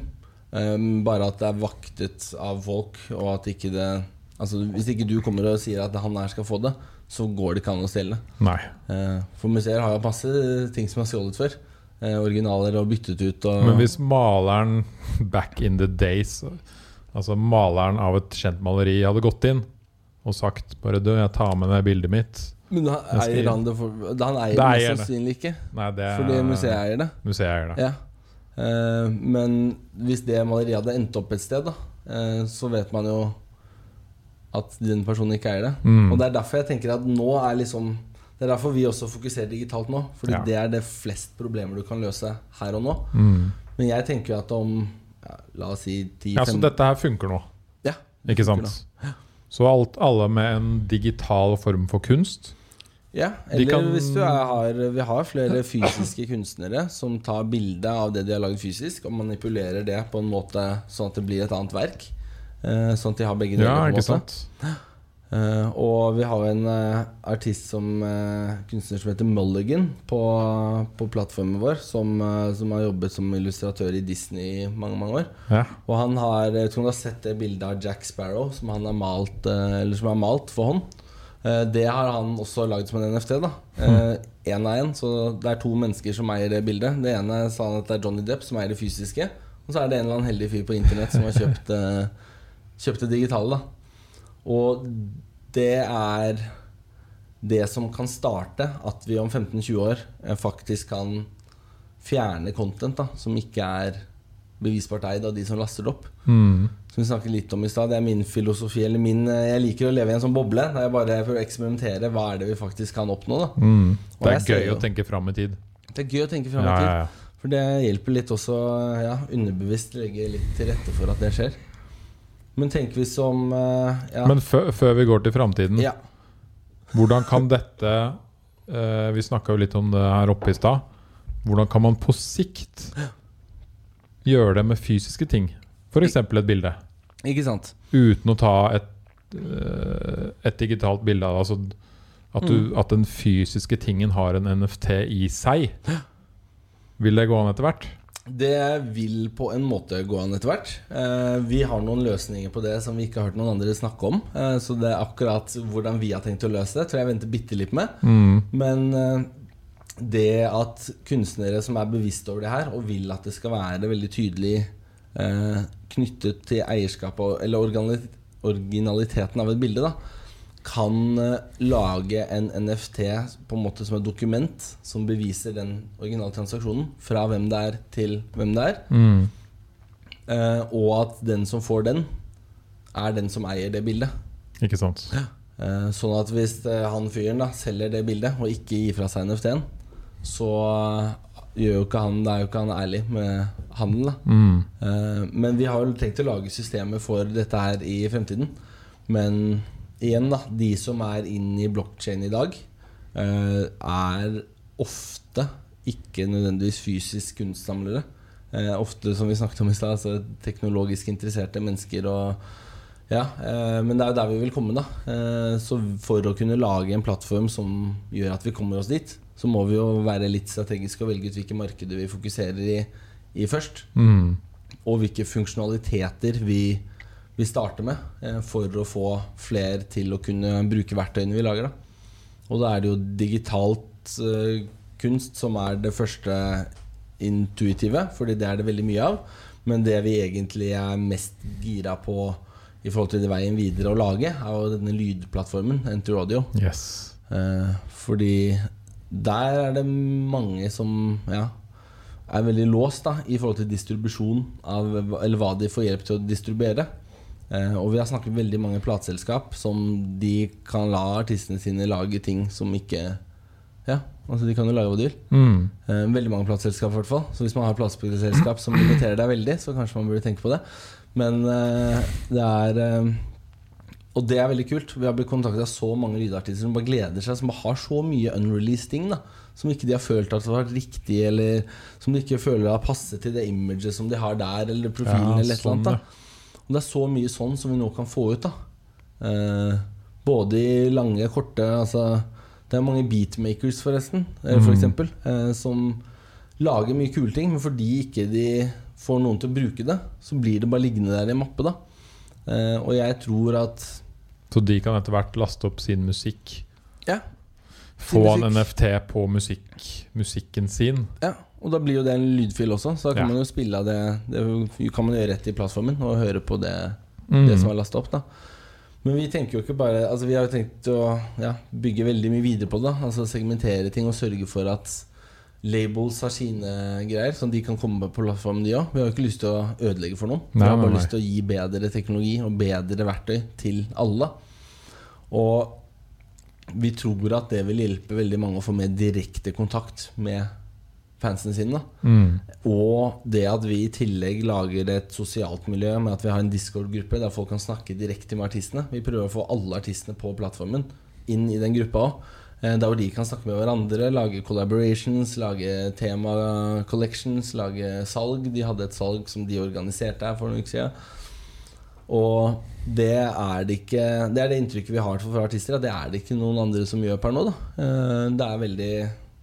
Um, bare at det er vaktet av folk, og at ikke det Altså Hvis ikke du kommer og sier at han her skal få det, så går det ikke an å stjele. Nei. Uh, for museer har jo masse ting som er stjålet før. Uh, originaler og byttet ut. Og, Men hvis maleren back in the days Altså maleren av et kjent maleri hadde gått inn og sagt bare du, jeg tar med deg bildet mitt Men da eier han det for Han eier Det mest sannsynlig ikke. Nei, det er Fordi museet eier det. Museet eier det. Ja. Uh, men hvis det maleriet hadde endt opp et sted, da, uh, så vet man jo at den personen ikke eier det. Mm. Og det er derfor jeg tenker at nå er liksom Det er derfor vi også fokuserer digitalt nå. Fordi Ja. det er det flest problemer du kan løse her og nå. Mm. Men jeg tenker jo at om ja, La oss si 10-15 Ja, så dette her funker nå, Ja, ikke funker sant? Så alt, alle med en digital form for kunst Ja, eller kan- hvis du er, har Vi har flere fysiske kunstnere som tar bilde av det de har lagd fysisk, og manipulerer det på en måte sånn at det blir et annet verk. Eh, sånn at de har begge deler. Ja, ikke sant? Eh, og vi har en eh, artist som kunstner som heter Mulligan på, på plattformen vår, som, som har jobbet som illustratør i Disney i mange mange år. Ja. Og han har, jeg vet ikke om du har sett det bildet av Jack Sparrow som han har malt, eller som er malt for hånd. Eh, Det har han også lagd som en NFT. da Én av én. Så det er to mennesker som eier det bildet. Det ene sa han at det er Johnny Depp som eier det fysiske. Og så er det en eller annen heldig fyr på internett som har kjøpt, eh, kjøpt det digitale. da Og det er det som kan starte at vi om 15-20 år eh, faktisk kan fjerne content da som ikke er bevisbart eid av de som laster det opp. Mm. Som vi snakket litt om i stad. Det er min filosofi. Eller min eh, Jeg liker å leve i en sånn boble. Der jeg bare prøver å eksperimentere. Hva er det vi faktisk kan oppnå? da Mm. Det er gøy jo- å tenke fram i tid. Det er gøy å tenke fram i Ja, tid. ja, ja. For det hjelper litt også ja, underbevisst legge litt til rette for at det skjer. Men tenk hvis som eh, ja, Men før, før vi går til framtiden, ja. hvordan kan dette eh, Vi snakka jo litt om det her oppe i stad. Hvordan kan man på sikt gjøre det med fysiske ting? F.eks. et bilde. Ikke sant? Uten å ta et, eh, et digitalt bilde av. Altså at, du, Mm. at den fysiske tingen har en NFT i seg. Vil det gå an etter hvert? Det vil på en måte gå an etter hvert. Eh, vi har noen løsninger på det som vi ikke har hørt noen andre snakke om. Eh, så det er akkurat hvordan vi har tenkt å løse det, tror jeg venter bitte litt med. Mm. Men det at kunstnere som er bevisst over det her, og vil at det skal være veldig tydelig eh, knyttet til eierskap og, eller originaliteten av et bilde, da, kan eh, lage en NFT på en måte som et dokument som beviser den originale transaksjonen, fra hvem det er til hvem det er, Mm. eh, og at den som får den, er den som eier det bildet. Ikke sant? Eh, Sånn at hvis eh, han fyren da selger det bildet og ikke gir fra seg NFT-en, så gjør jo ikke han Det er jo ikke han ærlig med handelen. da Mm. uh, Men vi har jo tenkt å lage systemer for dette her i fremtiden. Men igjen, da. De som er inn i blokkjede i dag, uh, er ofte ikke nødvendigvis fysisk kunstsamlere. Eh, ofte, som vi snakket om i stad, altså teknologisk interesserte mennesker og ja, eh, men det er jo der vi vil komme, da. Eh, så for å kunne lage en plattform som gjør at vi kommer oss dit, så må vi jo være litt strategiske og velge ut hvilke markeder vi fokuserer i, i først Mm. og hvilke funksjonaliteter vi, vi starter med eh, for å få flere til å kunne bruke verktøyene vi lager. Da. Og da er det jo digitalt eh, kunst som er det første intuitive, fordi det er det veldig mye av. Men det vi egentlig er mest gira på i forhold til det veien videre å lage, er jo denne lydplattformen, Enter Audio. Yes. Eh, fordi der er det mange som ja, er veldig låst da i forhold til distribusjon av Eller hva de får hjelp til å distribuere. Eh, og vi har snakket veldig mange plateselskap som de kan la artistene sine lage ting som ikke Ja, altså de kan jo lage hva de vil. Mm. Eh, veldig mange plateselskap, i hvert fall. Så hvis man har plateselskap som limiterer deg veldig, så kanskje man burde tenke på det. Men eh, det er Og det er veldig kult. Vi har blitt kontaktet av så mange lydartister som bare gleder seg, som bare har så mye unreleased ting. da Som ikke de har følt at det har vært riktig, eller som de ikke føler har passet til det imaget som de har der, eller profilen, Ja, eller et eller annet. sånn, da Og det er så mye sånn som vi nå kan få ut. da eh, Både i lange, korte Altså Det er mange beatmakers, forresten, eh, for Mm. eksempel, eh, som lager mye kule ting, men fordi ikke de får noen til å bruke det, så blir det bare liggende der i en mappe. da eh, Og jeg tror at Så de kan etter hvert laste opp sin musikk. Ja. Få musikk. en. NFT på musikk, musikken sin. Ja, og da blir jo det en lydfil også, så da kan Ja. man jo spille av det Det kan man gjøre rett i plattformen og høre på det, Mm. det som er lasta opp. da Men vi tenker jo ikke bare Altså vi har jo tenkt å ja, bygge veldig mye videre på det. da Altså Segmentere ting og sørge for at Labels har sine greier, så de kan komme på plattformen, de òg. Vi har jo ikke lyst til å ødelegge for noen. Vi Nei, har bare nei. lyst til å gi bedre teknologi og bedre verktøy til alle. Og vi tror at det vil hjelpe veldig mange å få mer direkte kontakt med fansene sine. Mm. Og det at vi i tillegg lager et sosialt miljø med at vi har en Discord-gruppe der folk kan snakke direkte med artistene. Vi prøver å få alle artistene på plattformen inn i den gruppa òg. Der hvor de kan snakke med hverandre, lage collaborations, lage tema-collections, lage salg. De hadde et salg som de organiserte her for noen uker siden. Og det er det ikke Det er det inntrykket vi har fra artister. At det er det ikke noen andre som gjør per nå. Da. Eh, Det er veldig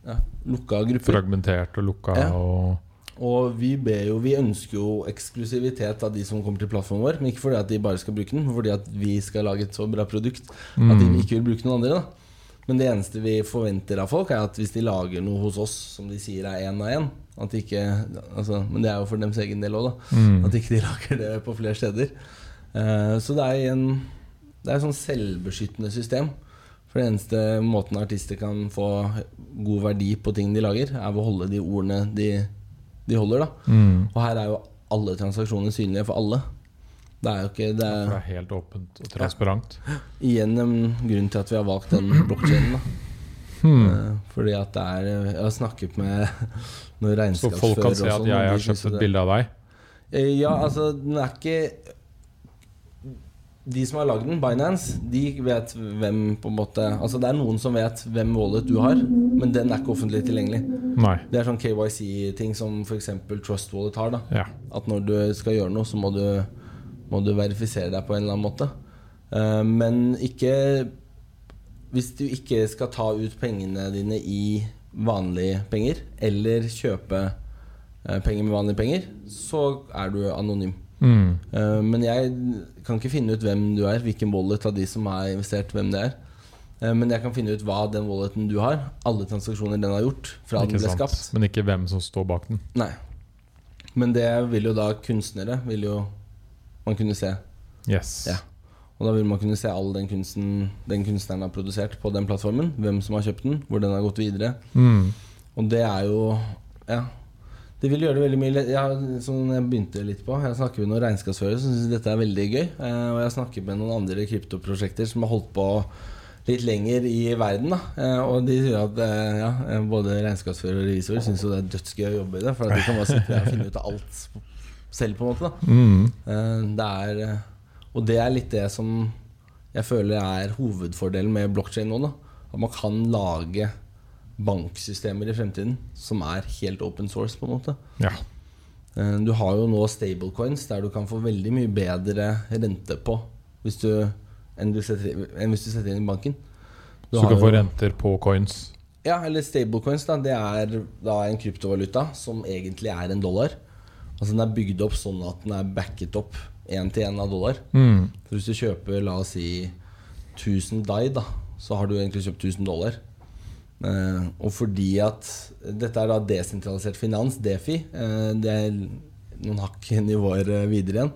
ja, lukka grupper. Fragmentert og lukka Ja. og Og vi, ber jo, vi ønsker jo eksklusivitet av de som kommer til plattformen vår. Men ikke fordi at de bare skal bruke den, men fordi at vi skal lage et så bra produkt at de Mm. ikke vil bruke noen andre. Da. Men det eneste vi forventer av folk, er at hvis de lager noe hos oss som de sier er én av én altså, Men det er jo for deres egen del òg, da. Mm. At ikke de lager det på flere steder. Uh, så det er en Det er et sånn selvbeskyttende system. For den eneste måten artister kan få god verdi på ting de lager, er ved å holde de ordene de, de holder. da Mm. Og her er jo alle transaksjoner synlige for alle. Det er jo ikke Det er, det er helt åpent og transparent. igjen en grunn til at vi har valgt den blokkjeden. Hmm. Eh, Fordi at det er Jeg har snakket med noen Så folk kan se at jeg har kjøpt et bilde av deg? Eh, Ja, altså, den er ikke De som har lagd den, Binance, de vet hvem på en måte Altså, det er noen som vet hvem wallet du har, men den er ikke offentlig tilgjengelig. Nei. Det er sånn KYC-ting som f.eks. Trust Wallet har. da Ja. At når du skal gjøre noe, så må du, må du verifisere deg på en eller annen måte. Eh, men ikke Hvis du ikke skal ta ut pengene dine i vanlige penger, eller kjøpe eh, penger med vanlige penger, så er du anonym. Mm. Eh, men jeg kan ikke finne ut hvem du er, hvilken wallet av de som har investert, hvem det er. Men jeg kan finne ut hva den walleten du har, alle transaksjoner den har gjort fra den Ikke ble sant. skapt. Men ikke hvem som står bak den. Nei. Men det vil jo da kunstnere vil jo man kunne se. Yes. Ja. Og da vil man kunne se all den kunsten den kunstneren har produsert på den plattformen. Hvem som har kjøpt den, hvor den har gått videre. Mm. Og det er jo Ja. Det vil gjøre det veldig mye ja, Som jeg begynte litt på Jeg snakker med noen regnskapsførere som syns dette er veldig gøy. Eh, og jeg snakker med noen andre kryptoprosjekter som har holdt på litt lenger i verden. Da. Eh, og de sier at eh, ja, eh, både regnskapsfører og revisor syns det er dødsgøy å jobbe i det. For at de kan bare sitte og finne ut av alt selv, på en måte. Mm. Eh, Det er eh, Og det er litt det som jeg føler er hovedfordelen med blokkjede nå. da At man kan lage banksystemer i fremtiden som er helt open source, på en måte. Ja. Eh, Du har jo nå stablecoins der du kan få veldig mye bedre rente på hvis du, enn, du setter, enn hvis du setter inn i banken. Du Så du kan kan få renter på coins. ja, eller stablecoins. Det er da en kryptovaluta som egentlig er en dollar. Altså Den er bygd opp sånn at den er backet opp én til én av dollar. Mm. Så hvis du kjøper, la oss si 1000 DAI, da, så har du egentlig kjøpt 1000 dollar. Eh, og fordi at Dette er da desentralisert finans, Defi. Eh, det er noen hakk nivåer eh, videre igjen.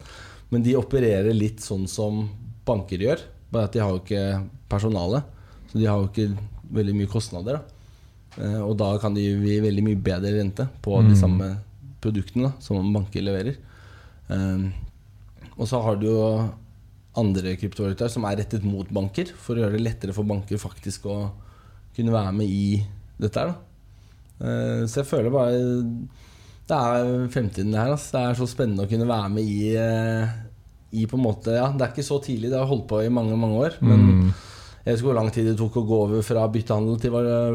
Men de opererer litt sånn som banker gjør. Bare at de har jo ikke personale. Så de har jo ikke veldig mye kostnader. Da. Eh, og da kan de gi veldig mye bedre rente på de Mm. samme produktene som banker leverer. Eh, og så har du jo andre kryptovalutaer som er rettet mot banker, for å gjøre det lettere for banker faktisk å kunne være med i dette her. Da. Eh, Så jeg føler bare Det er fremtiden det her. Altså. Det er så spennende å kunne være med i, eh, i på en måte Ja, det er ikke så tidlig, det har holdt på i mange, mange år. Men Mm. Jeg vet ikke hvor lang tid det tok å gå over fra byttehandel til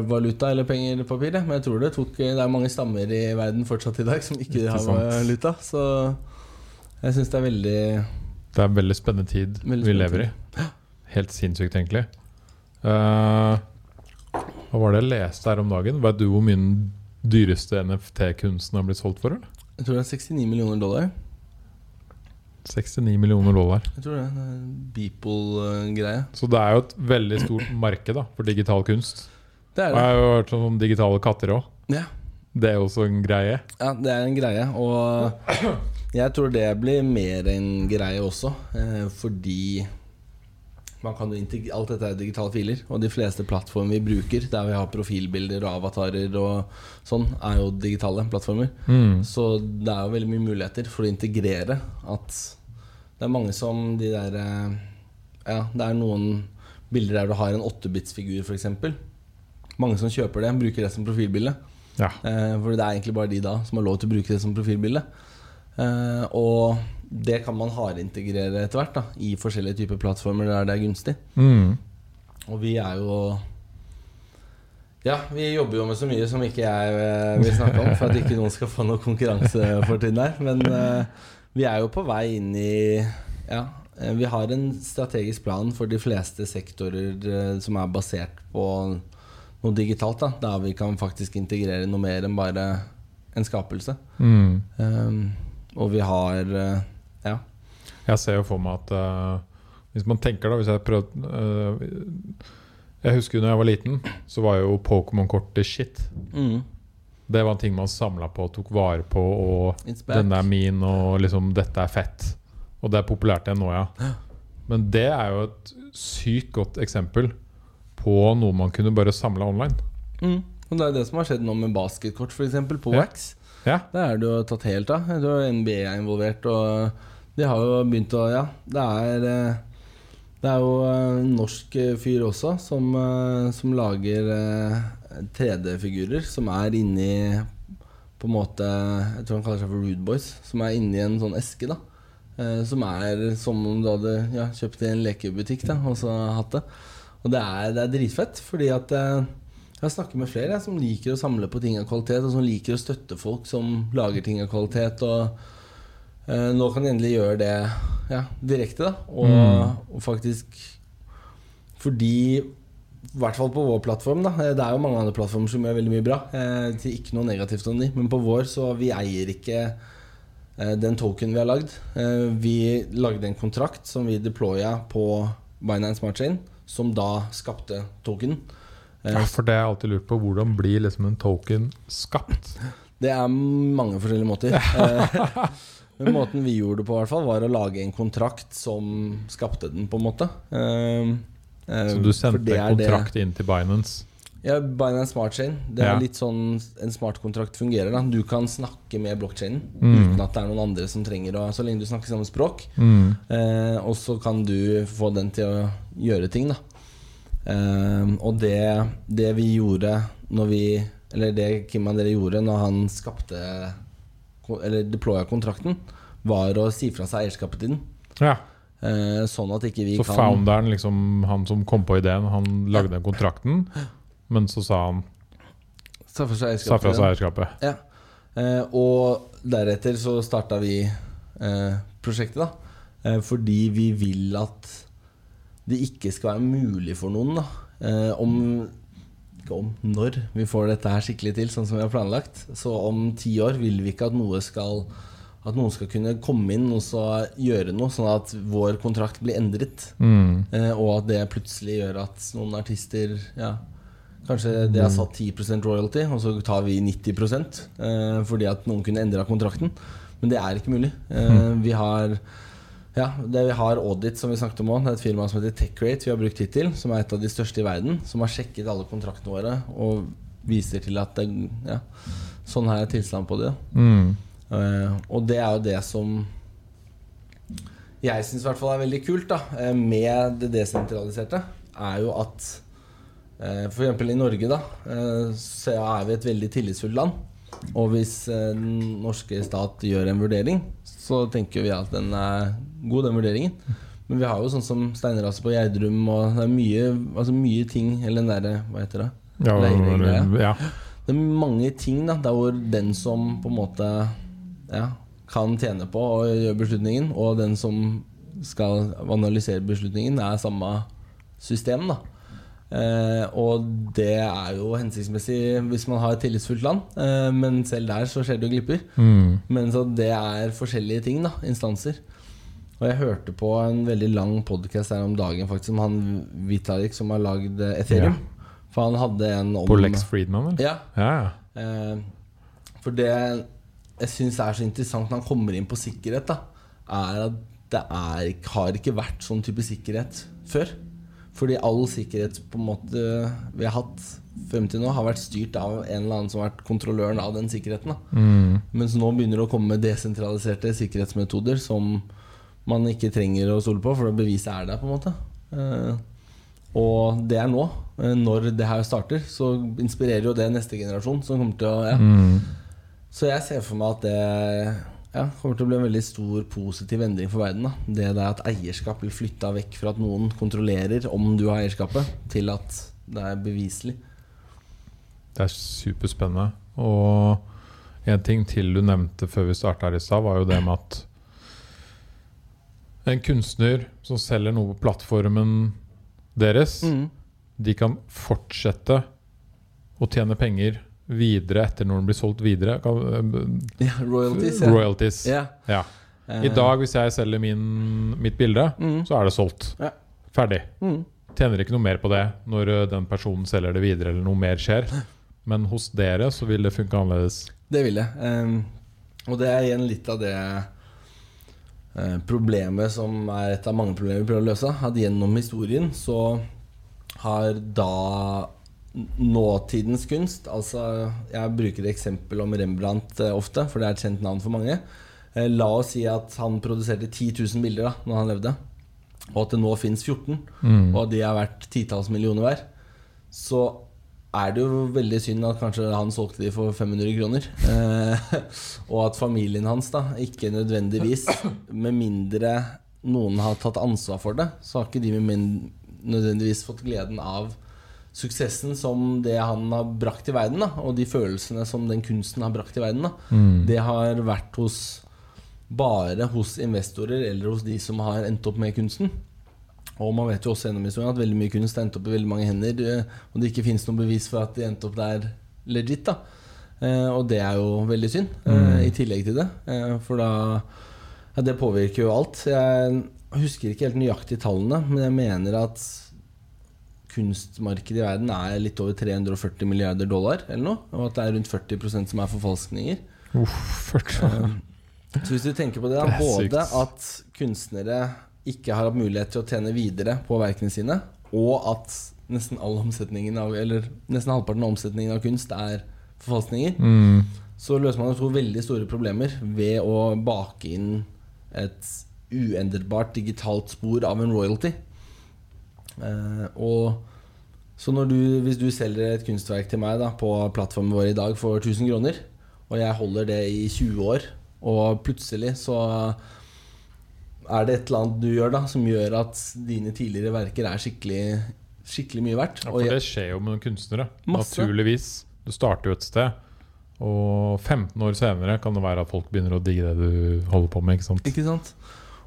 valuta eller penger papir. Men jeg tror det tok Det er mange stammer i verden fortsatt i dag som ikke Ikke har valuta. Så jeg syns det er veldig Det er en veldig spennende tid Veldig vi spennende lever i. Helt sinnssykt, egentlig. Uh, hva var det jeg leste her om dagen? Vet du hvor mye den dyreste NFT-kunsten har blitt solgt for? Eller? Jeg tror det er 69 millioner dollar. 69 millioner dollar. Jeg tror det er en Beeple-greie. Så det er jo et veldig stort marked da, for digital kunst. Det er Og jeg har jo hørt om digitale katter òg. Ja. Det er også en greie. ja, det er en greie. Og jeg tror det blir mer en greie også. Eh, fordi man kan jo Alt dette er digitale filer, og de fleste plattformer vi bruker, der vi har profilbilder og avatarer og sånn, er jo digitale plattformer. Mm. Så det er jo veldig mye muligheter for å integrere at det er mange som de der eh, Ja, det er noen bilder der du har en 8-bits-figur, f.eks. Mange som kjøper det, bruker det som profilbilde. Ja. Eh, for det er egentlig bare de da som har lov til å bruke det som profilbilde. Eh, og det kan man hardintegrere etter hvert da i forskjellige typer plattformer der det er gunstig. Mm. Og vi er jo Ja, vi jobber jo med så mye som ikke jeg eh, vil snakke om, for at ikke noen skal få noe konkurransefortrinn der. Men uh, vi er jo på vei inn i Ja, eh, vi har en strategisk plan for de fleste sektorer uh, som er basert på noe digitalt, da der vi kan faktisk integrere noe mer enn bare en skapelse. Mm. Um, og vi har Ja. Jeg ser jo for meg at uh, Hvis man tenker da Hvis jeg prøvde uh, Jeg husker når jeg var liten, så var jo Pokémon-kortet shit. Mm, Det var en ting man samla på og tok vare på. Og 'denne er min', og liksom 'dette er fett'. Og det er populært igjen nå, ja. Men det er jo et sykt godt eksempel på noe man kunne bare samla online. Mm. Og det er det som har skjedd nå med basketkort, f.eks. på Ja. Wax. Ja. Det er det jo tatt helt av. Jeg tror NBA er involvert, og de har jo begynt å Ja, det er eh, Det er jo en norsk eh, fyr også som, eh, som lager eh, 3D-figurer som er inni På en måte Jeg tror han kaller seg for Rude Boys. Som er inni en sånn eske, da. Eh, Som er som om du hadde ja, kjøpt i en lekebutikk da, og så hatt det. Og det er, det er dritfett, fordi at eh, jeg har snakket med flere jeg, som liker å samle på ting av kvalitet, og som liker å støtte folk som lager ting av kvalitet. Og eh, nå kan de endelig gjøre det ja, direkte, da. Og, Mm. og faktisk Fordi i hvert fall på vår plattform. da eh, Det er jo mange andre plattformer som gjør veldig mye bra. Eh, til ikke noe negativt om de Men på vår så vi eier ikke eh, den token vi har lagd. Eh, vi lagde en kontrakt som vi deploya på Binance Smart Chain, som da skapte token. Eh, Ja, for det har jeg alltid lurt på. Hvordan blir liksom en token skapt? Det er mange forskjellige måter. Men måten vi gjorde det på, hvert fall var å lage en kontrakt som skapte den, på en måte. Uh, uh, Så du sendte det- kontrakt inn til Binance? Ja, Binance Smart Chain. Det er Ja. litt sånn en smartkontrakt fungerer. da Du kan snakke med blokkjeden Mm. uten at det er noen andre som trenger å Så lenge du snakker samme språk. Mm. Eh, og så kan du få den til å gjøre ting, da. Eh, og det, det vi gjorde når vi Eller det Kim dere gjorde når han skapte Eller deploya kontrakten, var å si fra seg eierskapet til den. Ja. Eh, sånn at ikke vi Så kan founderen, liksom han som kom på ideen, han lagde den kontrakten, men så sa han sa fra seg eierskapet eierskapet. Ja. Eh, og deretter så starta vi eh, prosjektet, da. Eh, fordi vi vil at det ikke skal være mulig for noen, da. Om ikke om når vi får dette her skikkelig til, sånn som vi har planlagt. Så om ti år vil vi ikke at noe skal At noen skal kunne komme inn og så gjøre noe, sånn at vår kontrakt blir endret. Mm. Eh, og at det plutselig gjør at noen artister ja, Kanskje det har satt 10% royalty, og så tar vi 90 eh, fordi at noen kunne endra kontrakten. Men det er ikke mulig. Eh, vi har ja, det vi har Audit, som vi snakket om òg. Det er et firma som heter TechRate vi har brukt hittil. Som er et av de største i verden. Som har sjekket alle kontraktene våre og viser til at det, ja, sånn her er tilstanden på det. Mm. Uh, og det er jo det som jeg syns er veldig kult da eh, med det desentraliserte, er jo at uh, f.eks. i Norge da uh, så er vi et veldig tillitsfullt land. Og hvis eh, den norske stat gjør en vurdering, så tenker vi at den er god, den vurderingen. Men vi har jo sånn som steinraset på Gjerdrum, og det er mye, altså mye ting Eller den derre Hva heter det? Ja, Leire-greia. ja. Det er mange ting da Der hvor den som på en måte ja, kan tjene på å gjøre beslutningen, og den som skal analysere beslutningen, er samme system. da eh, Og det er jo hensiktsmessig hvis man har et tillitsfullt land, eh, men selv der så skjer det jo glipper. Mm. Men så det er forskjellige ting, da. Instanser. Og jeg hørte på en veldig lang podkast her om dagen faktisk om han Vitalik som har lagd Ethereum. Ethereum. For han hadde en om På Lex Friedman, vel? Ja, Ja, ja. Eh, for det jeg syns er så interessant når han kommer inn på sikkerhet, da, er at det er, har ikke vært sånn type sikkerhet før. Fordi all sikkerhet på en måte vi har hatt frem til nå, har vært styrt av en eller annen som har vært kontrolløren av den sikkerheten. Da. Mm. Mens nå begynner det å komme desentraliserte sikkerhetsmetoder som man ikke trenger å stole på, for beviset er der, på en måte. Eh, og det er nå. Eh, når det her starter, så inspirerer jo det neste generasjon som kommer til å ja. Mm. Så jeg ser for meg at det ja, kommer til å bli en veldig stor positiv endring for verden. Da. Det der at eierskap blir flytta vekk fra at noen kontrollerer om du har eierskapet, til at det er beviselig. Det er superspennende. Og en ting til du nevnte før vi starta her i stad, var jo det med at en kunstner som selger noe på plattformen deres, de kan fortsette å tjene penger videre etter når den blir solgt videre. Kan, Ja, royalties. Ja. royalties. Yeah. Ja. Eh, I dag, hvis jeg selger min, mitt bilde, Mm. så er det solgt. Ja. Ferdig. mm. Tjener ikke noe mer på det når den personen selger det videre, eller noe mer skjer. Men hos dere så vil det funke annerledes. Det vil jeg. Um, og det er igjen litt av det eh, problemet som er et av mange problemer vi prøver å løse. At gjennom historien så har da nåtidens kunst Altså, jeg bruker eksempel om Rembrandt eh, ofte, for det er et kjent navn for mange. Eh, la oss si at han produserte 10 000 bilder da når han levde, og at det nå fins 14 Mm. og de er verdt titalls millioner hver, så er det jo veldig synd at kanskje han solgte de for 500 kroner. Eh, og at familien hans da ikke nødvendigvis, med mindre noen har tatt ansvar for det, så har ikke de nødvendigvis fått gleden av suksessen som det han har brakt til verden, da, og de følelsene som den kunsten har brakt til verden. Da. Mm. Det har vært hos bare hos investorer eller hos de som har endt opp med kunsten. Og man vet jo også gjennom historien at veldig mye kunst har endt opp i veldig mange hender, eh, og det ikke finnes noe bevis for at de endte opp der legit. da eh, Og det er jo veldig synd, eh, Mm. i tillegg til det. Eh, for da ja, Det påvirker jo alt. Jeg husker ikke helt nøyaktig tallene, men jeg mener at kunstmarkedet i verden er litt over 340 milliarder dollar, eller noe. Og at det er rundt 40% som er forfalskninger. Uff, 40. Eh, Så hvis du tenker på det, da, både at kunstnere ikke har hatt mulighet til å tjene videre på verkene sine, og at nesten all omsetningen av, eller nesten halvparten av omsetningen av kunst er forfalskninger, Mm. så løser man to veldig store problemer ved å bake inn et uendrbart digitalt spor av en royalty. Eh, og så når du, hvis du selger et kunstverk til meg da, på plattformen vår i dag for 1000 kroner, og jeg holder det i 20 år, og plutselig så er det et eller annet du gjør da som gjør at dine tidligere verker er skikkelig, skikkelig mye verdt. Ja, for det skjer jo med noen kunstnere. Masse. Naturligvis. Du starter jo et sted, og 15 år senere kan det være at folk begynner å digge det du holder på med. ikke sant? Ikke sant?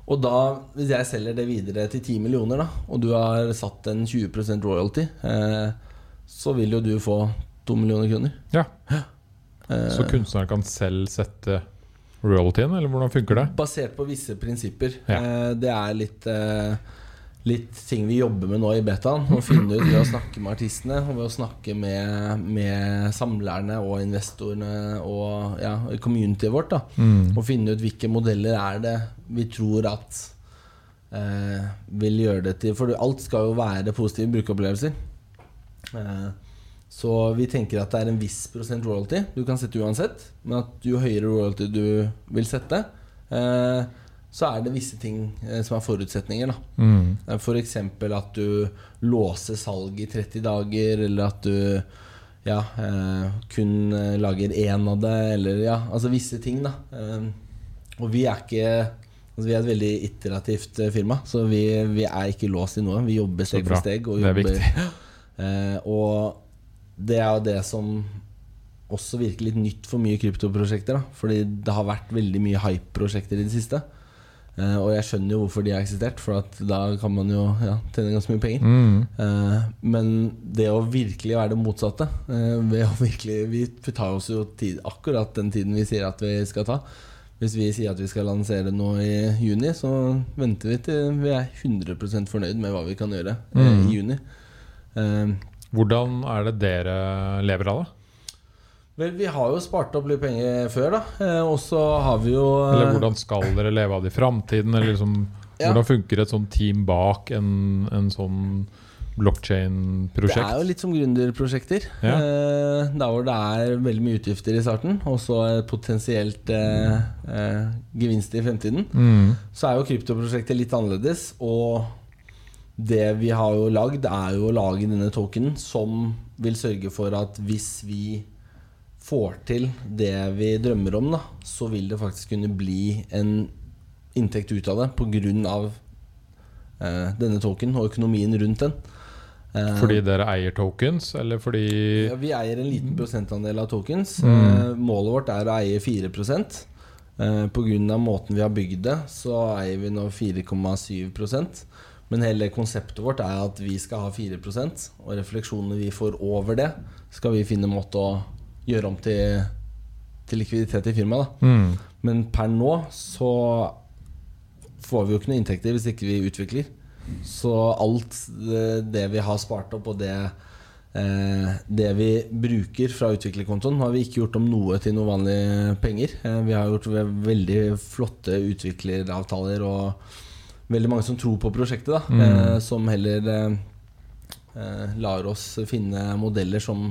Og da, hvis jeg selger det videre til 10 millioner, da, og du har satt en 20% royalty, eh, så vil jo du få 2 millioner kroner. Ja. Eh, Så kunstneren kan selv sette royaltyen, eller hvordan funker det? Basert på visse prinsipper. Ja. Eh, det er litt, eh, litt ting vi jobber med nå i betaen. Å finne ut ved å snakke med artistene og ved å snakke med, med samlerne og investorene og ja, communityet vårt. da Mm. Og finne ut hvilke modeller er det vi tror at eh, vil gjøre det til For alt skal jo være positive brukeropplevelser. Eh, så vi tenker at det er en viss prosent royalty du kan sette uansett. Men at jo høyere royalty du vil sette, eh, så er det visse ting eh, som er forutsetninger. da Mm. F.eks. at du låser salget i 30 dager, eller at du ja, eh, kun eh, lager én av det, eller ja, altså visse ting, da. Eh, og vi er ikke Altså Vi er et veldig iterativt eh, firma, så vi, vi er ikke låst i noe. Vi jobber steg for steg. Og Det er jobber. Eh, og det er jo det som også virker litt nytt for mye kryptoprosjekter. da Fordi det har vært veldig mye hype-prosjekter i det siste. Uh, og jeg skjønner jo hvorfor de har eksistert, for at da kan man jo ja, tjene ganske mye penger. Mm. Uh, men det å virkelig være det motsatte uh, virkelig, Vi tar oss jo tid, akkurat den tiden vi sier at vi skal ta. Hvis vi sier at vi skal lansere noe i juni, så venter vi til vi er 100% fornøyd med hva vi kan gjøre Mm. i juni. Eh, Hvordan er det dere lever av det? vel, vi har jo spart opp litt penger før, da. Eh, og så har vi jo eh, Eller hvordan skal dere leve av det i framtiden? Eller liksom, Ja. Hvordan funker et sånt team bak en, en sånn blockchain-prosjekt? Det er jo litt som gründerprosjekter. Ja. Eh, der hvor det er veldig mye utgifter i starten, og så potensielt eh, eh, gevinst i fremtiden. Mm. Så er jo kryptoprosjektet litt annerledes. Og det vi har jo lagd, er jo å lage denne tokenen som vil sørge for at hvis vi får til det vi drømmer om, da, så vil det faktisk kunne bli en inntekt ut av det pga. Eh, denne token og økonomien rundt den. Eh, Fordi dere eier tokens, eller fordi ja, vi eier en liten prosentandel av tokens. Mm. Eh, målet vårt er å eie 4% eh, Pga. måten vi har bygd det, så eier vi nå 4,7 Men hele konseptet vårt er at vi skal ha 4% og refleksjonene vi får over det, skal vi finne en måte å gjøre om til, til likviditet i firmaet. mm. Men per nå så får vi jo ikke noe inntekter hvis ikke vi utvikler. Så alt det, det vi har spart opp, og det, eh, det vi bruker fra utviklerkontoen, har vi ikke gjort om noe til noe vanlige penger. Eh, vi har gjort veldig flotte utvikleravtaler og veldig mange som tror på prosjektet, da. Mm. Eh, som heller eh, eh, lar oss finne modeller som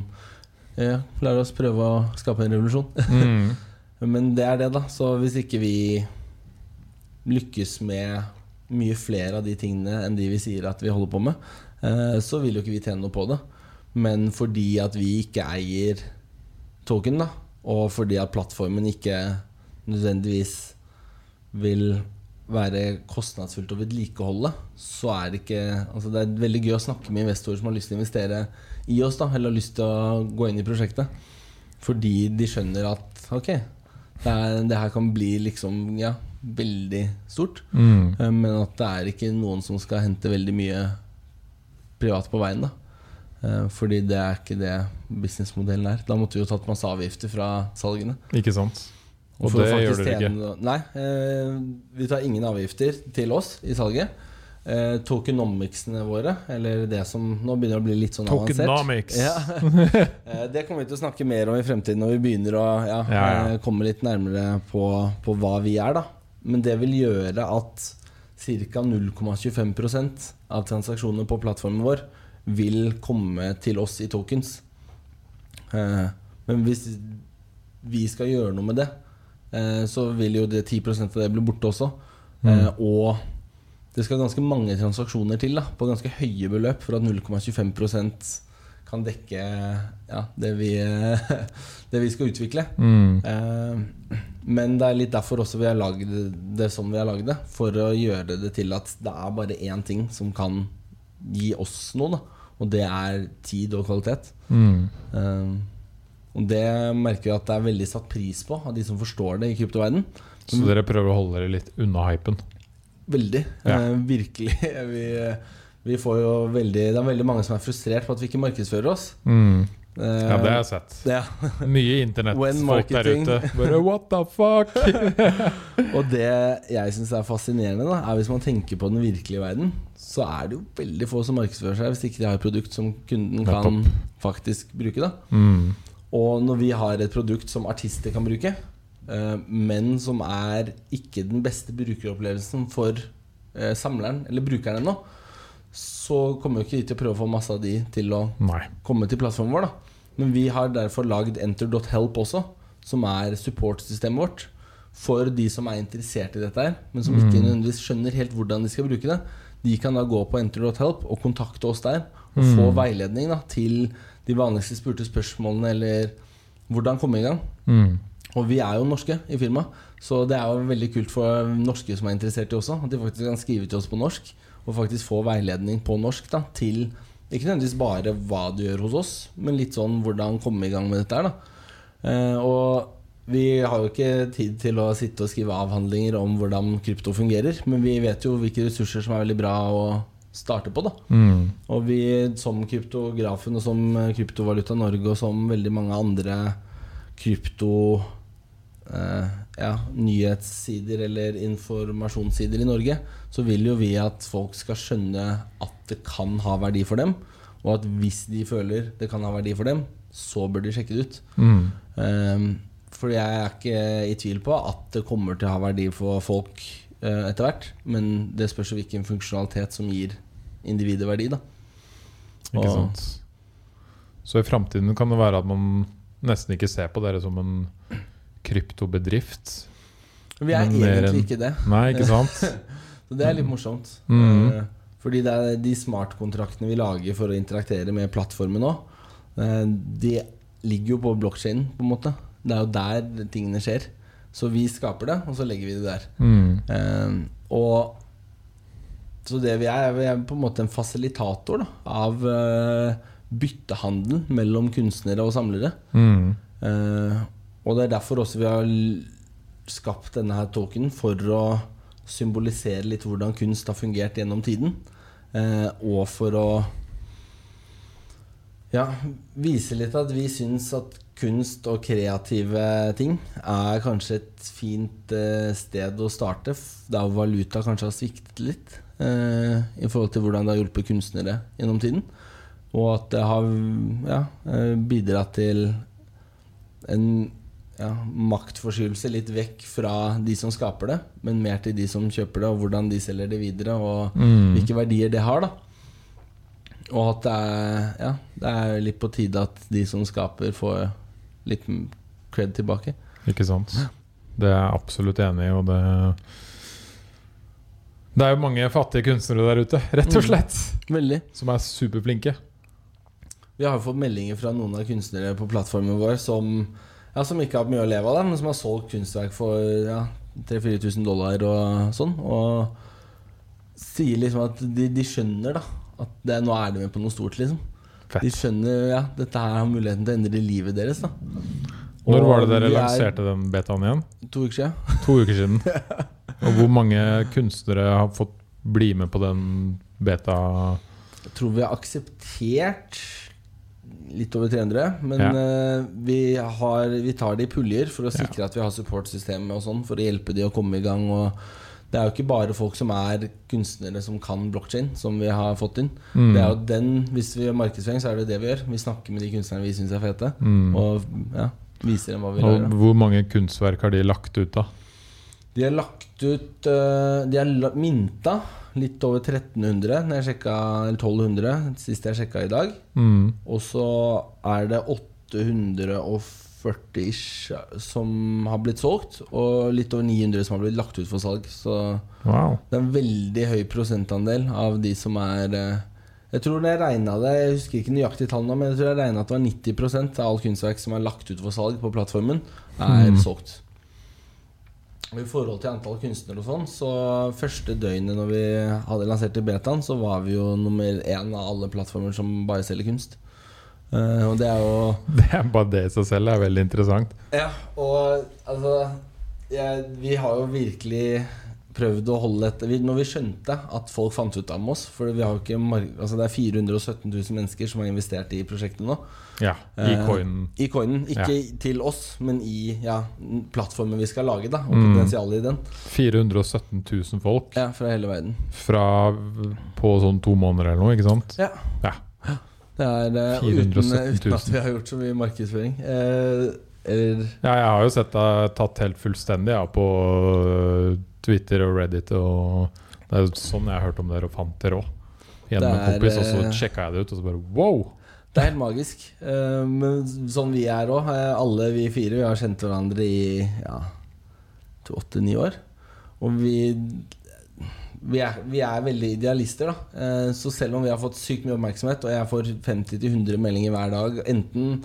eh, lar oss prøve å skape en revolusjon. Mm. Men det er det, da. Så hvis ikke vi lykkes med mye flere av de tingene enn de vi sier at vi holder på med, eh, så vil jo ikke vi tjene noe på det. Men fordi at vi ikke eier token, da, og fordi at plattformen ikke nødvendigvis vil være kostnadsfullt å vedlikeholde, så er det ikke Altså det er veldig gøy å snakke med investorer som har lyst til å investere i oss, da, eller har lyst til å gå inn i prosjektet. Fordi de skjønner at ok, det, er, det her kan bli liksom ja, veldig stort. Mm. Eh, Men at det er ikke noen som skal hente veldig mye privat på veien. da Eh, Fordi det er ikke det businessmodellen er. Da måtte vi jo tatt masse avgifter fra salgene. Ikke sant? Og For det gjør dere ikke. Nei, eh, vi tar ingen avgifter til oss i salget. Eh, tokenomicsene våre, eller det som nå begynner å bli litt sånn avansert Tokenomics. ja. Eh, Det kommer vi til å snakke mer om i fremtiden når vi begynner å ja, Ja, ja. eh, komme litt nærmere på, på hva vi er. da Men det vil gjøre at ca. 0,25% av transaksjonene på plattformen vår vil komme til oss i tokens. Eh, Men hvis vi skal gjøre noe med det, så vil jo det 10% av det bli borte også. Eh, Og det skal ganske mange transaksjoner til, da, på ganske høye beløp, for at 0,25% kan dekke ja, det, vi, det vi skal utvikle. Mm. Eh, Men det er litt derfor også vi har lagd det som vi har lagd det. For å gjøre det til at det er bare én ting som kan gi oss noe, da. Og det er tid og kvalitet. Mm. Og det merker vi at det er veldig satt pris på av de som forstår det i kryptoverden. Så dere prøver å holde dere litt unna hypen? Veldig. Ja. Eh, virkelig. Vi, vi får jo veldig Det er veldig mange som er frustrert på at vi ikke markedsfører oss. Mm. Eh, Ja, det har jeg sett. ja. Mye internettfolk der ute. Bare what the fuck? Og det jeg syns er fascinerende, da er hvis man tenker på den virkelige verden, så er det jo veldig få som markedsfører seg hvis ikke de har et produkt som kunden kan faktisk bruke. da Mm. Og når vi har et produkt som artister kan bruke, eh, men som er ikke den beste brukeropplevelsen for eh, samleren eller brukeren ennå, så kommer jo ikke de til å prøve å få masse av de til å Nei. komme til plattformen vår. da Men vi har derfor lagd enter.help også, som er supportsystemet vårt. For de som er interessert i dette her, men som ikke nødvendigvis skjønner helt hvordan de skal bruke det. De kan da gå på enter.help og kontakte oss der og få veiledning da til de vanligste spurte spørsmålene eller hvordan komme i gang. Mm. Og vi er jo norske i firmaet, så det er jo veldig kult for norske som er interessert i også. At de faktisk kan skrive til oss på norsk, og faktisk få veiledning på norsk da, til ikke nødvendigvis bare hva du gjør hos oss, men litt sånn hvordan komme i gang med dette her. da. Eh, og vi har jo ikke tid til å sitte og skrive avhandlinger om hvordan krypto fungerer, men vi vet jo hvilke ressurser som er veldig bra å starte på. da. Mm. Og vi som kryptografen og som Kryptovaluta Norge og som veldig mange andre krypto eh, ja, nyhetssider eller informasjonssider i Norge, så vil jo vi at folk skal skjønne at det kan ha verdi for dem. Og at hvis de føler det kan ha verdi for dem, så bør de sjekke det ut. Mm. Eh, for jeg er ikke i tvil på at det kommer til å ha verdi for folk eh, etter hvert. Men det spørs jo hvilken funksjonalitet som gir individet verdi. da Ikke Og- sant? Så i framtiden kan det være at man nesten ikke ser på dere som en kryptobedrift. Vi er egentlig en... ikke det. Nei, ikke sant? Så det er litt morsomt. Mm. Eh, Fordi det er de smartkontraktene vi lager for å interaktere med plattformen nå, eh, de ligger jo på blokkjeden, på en måte. Det er jo der tingene skjer. Så vi skaper det, og så legger vi det der. Mm. Uh, og Så det vi er, vi er på en måte en fasilitator da, av uh, byttehandel mellom kunstnere og samlere. Mm. Uh, og det er derfor også vi har skapt denne her tokenen, for å symbolisere litt hvordan kunst har fungert gjennom tiden. Eh, og for å ja, vise litt at vi syns at kunst og kreative ting er kanskje et fint eh, sted å starte, der valuta kanskje har sviktet litt eh, i forhold til hvordan det har hjulpet kunstnere gjennom tiden. Og at det har ja, eh, bidratt til en ja, maktforskyvelse litt vekk fra de som skaper det, men mer til de som kjøper det, og hvordan de selger det videre, og Mm. hvilke verdier det har. da Og at det er, ja, det er litt på tide at de som skaper, får litt cred tilbake. Ikke sant? Det er jeg absolutt enig i, og det Det er jo mange fattige kunstnere der ute, rett og Mm. slett, Veldig. som er superflinke. Vi har fått meldinger fra noen av kunstnere på plattformen vår som, ja, som ikke har hatt mye å leve av, der, men som har solgt kunstverk for ja, 3000-4000 dollar og sånn. Og sier liksom at de, de skjønner da at det, nå er de med på noe stort, liksom. De skjønner ja, dette her har muligheten til å endre livet deres. da Når var det dere er lanserte den betaen igjen? To uker siden. To uker siden. Og hvor mange kunstnere har fått bli med på den beta? Jeg tror vi har akseptert litt over 300. Men Ja. eh, vi, har, vi tar det i puljer for å Ja. sikre at vi har supportsystemet og sånn, for å hjelpe de å komme i gang. Og det er jo ikke bare folk som er kunstnere som kan blokkjede, som vi har fått inn. Mm. Det er jo den, Hvis vi gjør markedsføring, så er det det vi gjør. Vi snakker med de kunstnerne vi syns er fete, Mm. og ja, viser dem hva vi Og gjør. hvor mange kunstverk har de lagt ut, da? De har lagt ut eh, De har minta litt over 1300 når jeg sjekka, eller 1200 sist jeg sjekka i dag. Mm. Og så er det 840 ish som har blitt solgt, og litt over 900 som har blitt lagt ut for salg. Så Wow. det er en veldig høy prosentandel av de som er eh, Jeg tror det jeg regna det, jeg husker ikke nøyaktig tallene, men jeg tror jeg regna at det var 90% av all kunstverk som er lagt ut for salg på plattformen, er Mm. solgt. I forhold til antall kunstnere og sånn, så første døgnet når vi hadde lansert i betaen, så var vi jo nummer én av alle plattformer som bare selger kunst. Eh, og det er jo Det er bare det i seg selv er veldig interessant. Ja, og altså jeg, Vi har jo virkelig prøvd å holde dette vi, Når vi skjønte at folk fant ut om oss For vi har jo ikke altså det er 417 000 mennesker som har investert i prosjektet nå. Ja, i coinen. Uh, I coinen. Ikke til oss, men i ja, plattformen vi skal lage. da Og Mm. potensialet i den. 417 000 folk Ja, Fra hele verden. fra på sånn to måneder eller noe, ikke sant? Ja. Ja. Det er uh, uten, uten at vi har gjort så mye markedsføring. Uh, eller Ja, jeg har jo sett deg tatt helt fullstendig ja, på Twitter og Reddit. Og det er jo sånn jeg har hørt om dere og fant dere òg. Gjennom en kompis, og så eh, sjekka jeg det ut, og så bare wow! Det er helt magisk. Eh, men sånn vi er òg. alle vi fire vi har kjent hverandre i ja, åtte-ni år. Og vi vi er, vi er veldig idealister, da. Eh, så selv om vi har fått sykt mye oppmerksomhet, og jeg får 50-100 meldinger hver dag, enten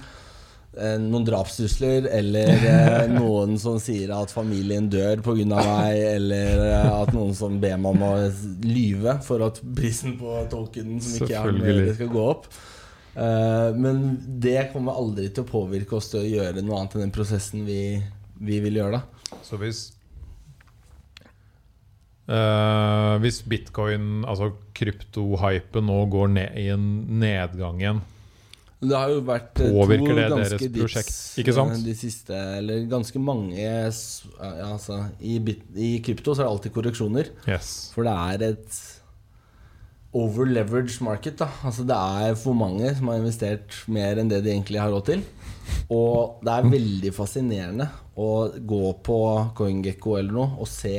eh, noen drapstrusler eller eh, noen som sier at familien dør pga. meg, eller at noen som ber meg om å lyve for at prisen på tolken som ikke er med, skal gå opp. Eh, men det kommer aldri til å påvirke oss til å gjøre noe annet enn den prosessen vi, vi vil gjøre. da Så hvis øh, Hvis bitcoin, altså kryptohypen, nå går ned i en nedgang igjen Det har jo vært eh, Påvirker to det ganske deres dips, prosjekt, ikke sant? eh, De siste, eller ganske mange altså, i, bit, I krypto så er det alltid korreksjoner. Yes. For det er et over-leveraged market. da Altså Det er for mange som har investert mer enn det de egentlig har råd til. Og det er veldig fascinerende å gå på CoinGecko eller noe og se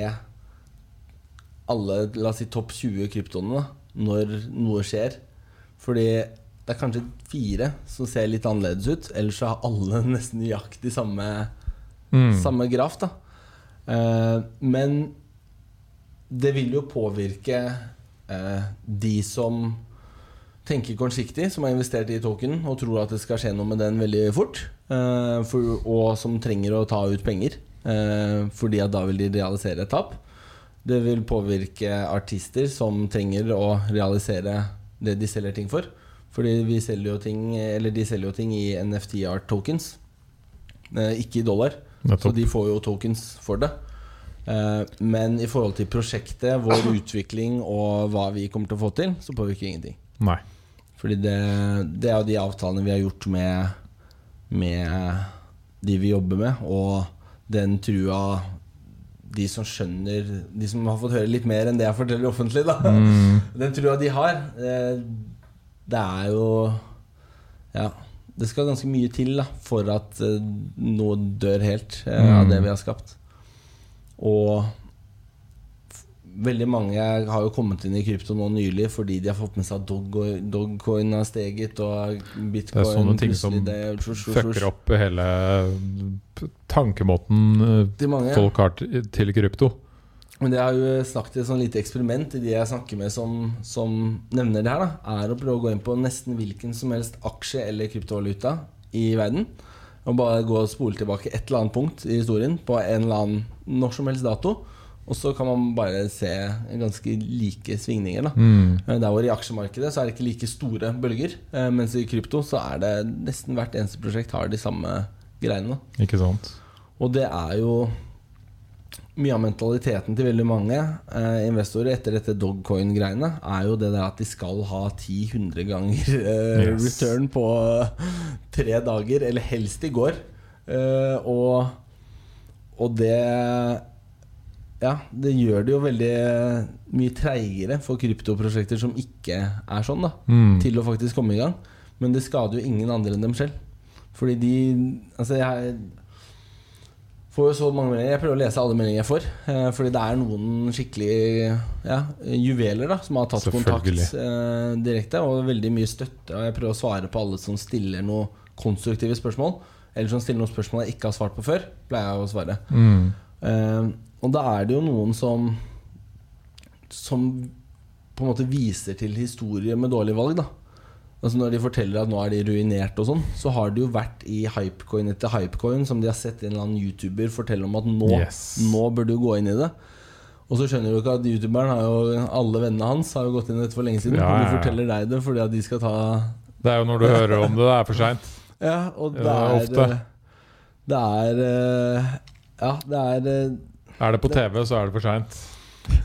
alle la oss si topp 20 kryptoene da, når noe skjer. Fordi det er kanskje fire som ser litt annerledes ut. Ellers så har alle nesten nøyaktig samme, Mm. samme graf. da Eh, Men det vil jo påvirke eh, de som tenker kortsiktig, som har investert i token og tror at det skal skje noe med den veldig fort, eh, for, og som trenger å ta ut penger, eh, fordi at da vil de realisere et tap. Det vil påvirke artister som trenger å realisere det de selger ting for. Fordi vi selger jo ting Eller de selger jo ting i NFT art tokens, eh, ikke i dollar. Så de får jo tokens for det. Eh, Men i forhold til prosjektet, vår utvikling og hva vi kommer til å få til, så påvirker det ingenting. Nei. Fordi det, det er jo de avtalene vi har gjort med, med de vi jobber med, og den trua de som skjønner De som har fått høre litt mer enn det jeg forteller offentlig, da. Mm. Den trua de har, eh, det er jo Ja. Det skal ganske mye til da for at eh, noe dør helt eh, av Mm. det vi har skapt. Og veldig mange har jo kommet inn i krypto nå nylig fordi de har fått med seg at Dog- Dogcoin har steget, og bitcoin Det er sånne ting som det- Fucker opp hele tankemåten folk har til krypto. Men det har jo snakket et sånn lite eksperiment i de jeg snakker med som, som nevner det her, da, er å prøve å gå inn på nesten hvilken som helst aksje eller kryptovaluta i verden. Og bare gå og spole tilbake et eller annet punkt i historien på en eller annen når som helst dato. Og så kan man bare se ganske like svingninger. da Mm. Eh, Der hvor i aksjemarkedet så er det ikke like store bølger. eh, Mens i krypto så er det nesten hvert eneste prosjekt har de samme greiene. da. Ikke sant? Og det er jo mye av mentaliteten til veldig mange eh, investorer etter dette dogcoin-greiene, er jo det der at de skal ha 10-100 ganger eh, Yes. return på tre dager, eller helst i går. Eh, og, og det Ja, det gjør det jo veldig mye treigere for kryptoprosjekter som ikke er sånn, da Mm. til å faktisk komme i gang. Men det skader jo ingen andre enn dem selv. Fordi de Altså, jeg får jo så mange meldinger. Jeg prøver å lese alle meldinger jeg får. Eh, fordi det er noen skikkelig ja, juveler da som har tatt kontakt eh, direkte. Og veldig mye støtte. Og jeg prøver å svare på alle som stiller noen konstruktive spørsmål. Eller som stiller noen spørsmål jeg ikke har svart på før. Pleier jeg å svare. Mm. Eh, og da er det jo noen som Som på en måte viser til historier med dårlige valg, da. Altså Når de forteller at nå er de ruinert og sånn, så har de jo vært i hypecoin etter hypecoin, som de har sett en eller annen YouTuber fortelle om at nå, Yes. nå bør du gå inn i det. Og så skjønner du ikke at youtuberen har jo Alle vennene hans har jo gått inn i dette for lenge siden. Ja, Og ja, de forteller deg det fordi at de skal ta Det er jo når du hører om det, det er for seint. Ja, og det er det er, Det er Ja, det er Er det på TV, så er det for seint.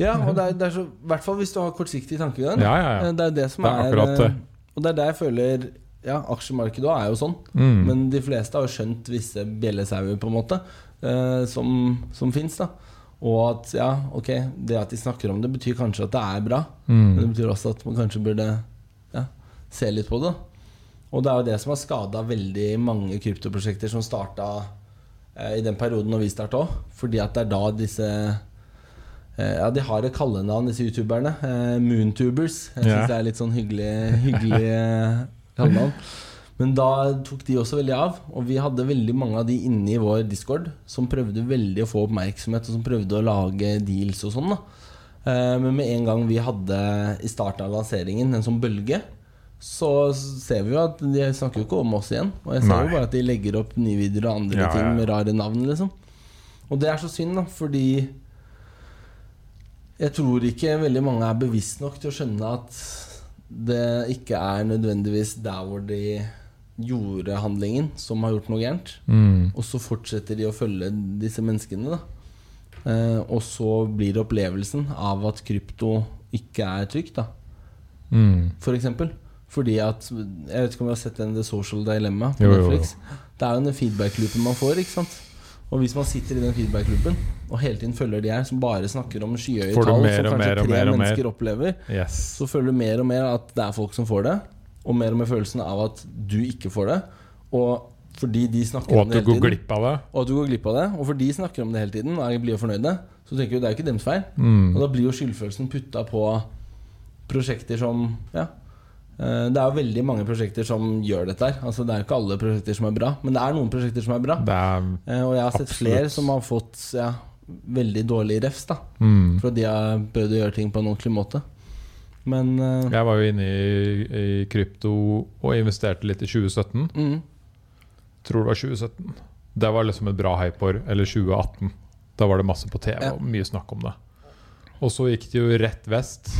Ja, og det er, det er så I hvert fall hvis du har kortsiktig tankegang. Ja, ja, ja. Eh, Det er det som Det er er, det. eh, Og det er der jeg føler Ja, aksjemarkedet er jo sånn. Mm. Men de fleste har jo skjønt visse bjellesauer, på en måte, eh, som, som fins. Og at ja, ok, det at de snakker om det, betyr kanskje at det er bra. Men det Mm. betyr også at man kanskje burde ja, se litt på det. Og det er jo det som har skada veldig mange kryptoprosjekter som starta i den perioden når vi starta òg. Fordi at det er da disse eh, Ja, de har et kallenavn, disse youtuberne. Eh, Moontubers. Jeg syns Ja. det er litt sånn hyggelig, hyggelig eh, kallenavn. Men da tok de også veldig av. Og vi hadde veldig mange av de inne i vår discord som prøvde veldig å få oppmerksomhet, og som prøvde å lage deals og sånn. da Eh, Men med en gang vi hadde i starten av lanseringen en sånn bølge, så ser vi jo at de snakker jo ikke om oss igjen. Og jeg ser Nei. jo bare at de legger opp nye videoer og andre Ja, ting med rare navn, liksom. Og det er så synd, da, fordi jeg tror ikke veldig mange er bevisst nok til å skjønne at det ikke er nødvendigvis der hvor de gjorde handlingen, som har gjort noe gærent. Mm. Og så fortsetter de å følge disse menneskene, da. Eh, og så blir det opplevelsen av at krypto ikke er trygt, da. Mm. For eksempel. Fordi at Jeg vet ikke om vi har sett den The Social Dilemma på Jo, jo, jo. Netflix. Det er jo den feedback-loopen man får, ikke sant. Og hvis man sitter i den feedback-loopen og hele tiden følger de her som bare snakker om skyhøye tall som kanskje mer tre mer mennesker opplever, Yes. så føler du mer og mer at det er folk som får det, og mer og mer følelsen av at du ikke får det. Og fordi de snakker Og om at det du hele går tiden, glipp av det. og at du går glipp av det, og fordi de snakker om det hele tiden og er og fornøyde, så tenker du det er jo ikke deres feil. Mm. Og da blir jo skyldfølelsen putta på prosjekter som ja, Det er jo veldig mange prosjekter som gjør dette her. Altså, det er jo ikke alle prosjekter som er bra, men det er noen prosjekter som er bra. Det er Eh, Og jeg har sett Absolutt. flere som har fått ja, veldig dårlig refs, da. mm. For de har prøvd å gjøre ting på en ordentlig måte. Men uh, Jeg var jo inne i, i krypto og investerte litt i 2017. mm, Tror det var 2017. Det var liksom et bra hypeår. Eller 2018. Da var det masse på TV Ja. og mye snakk om det. Og så gikk det jo rett vest.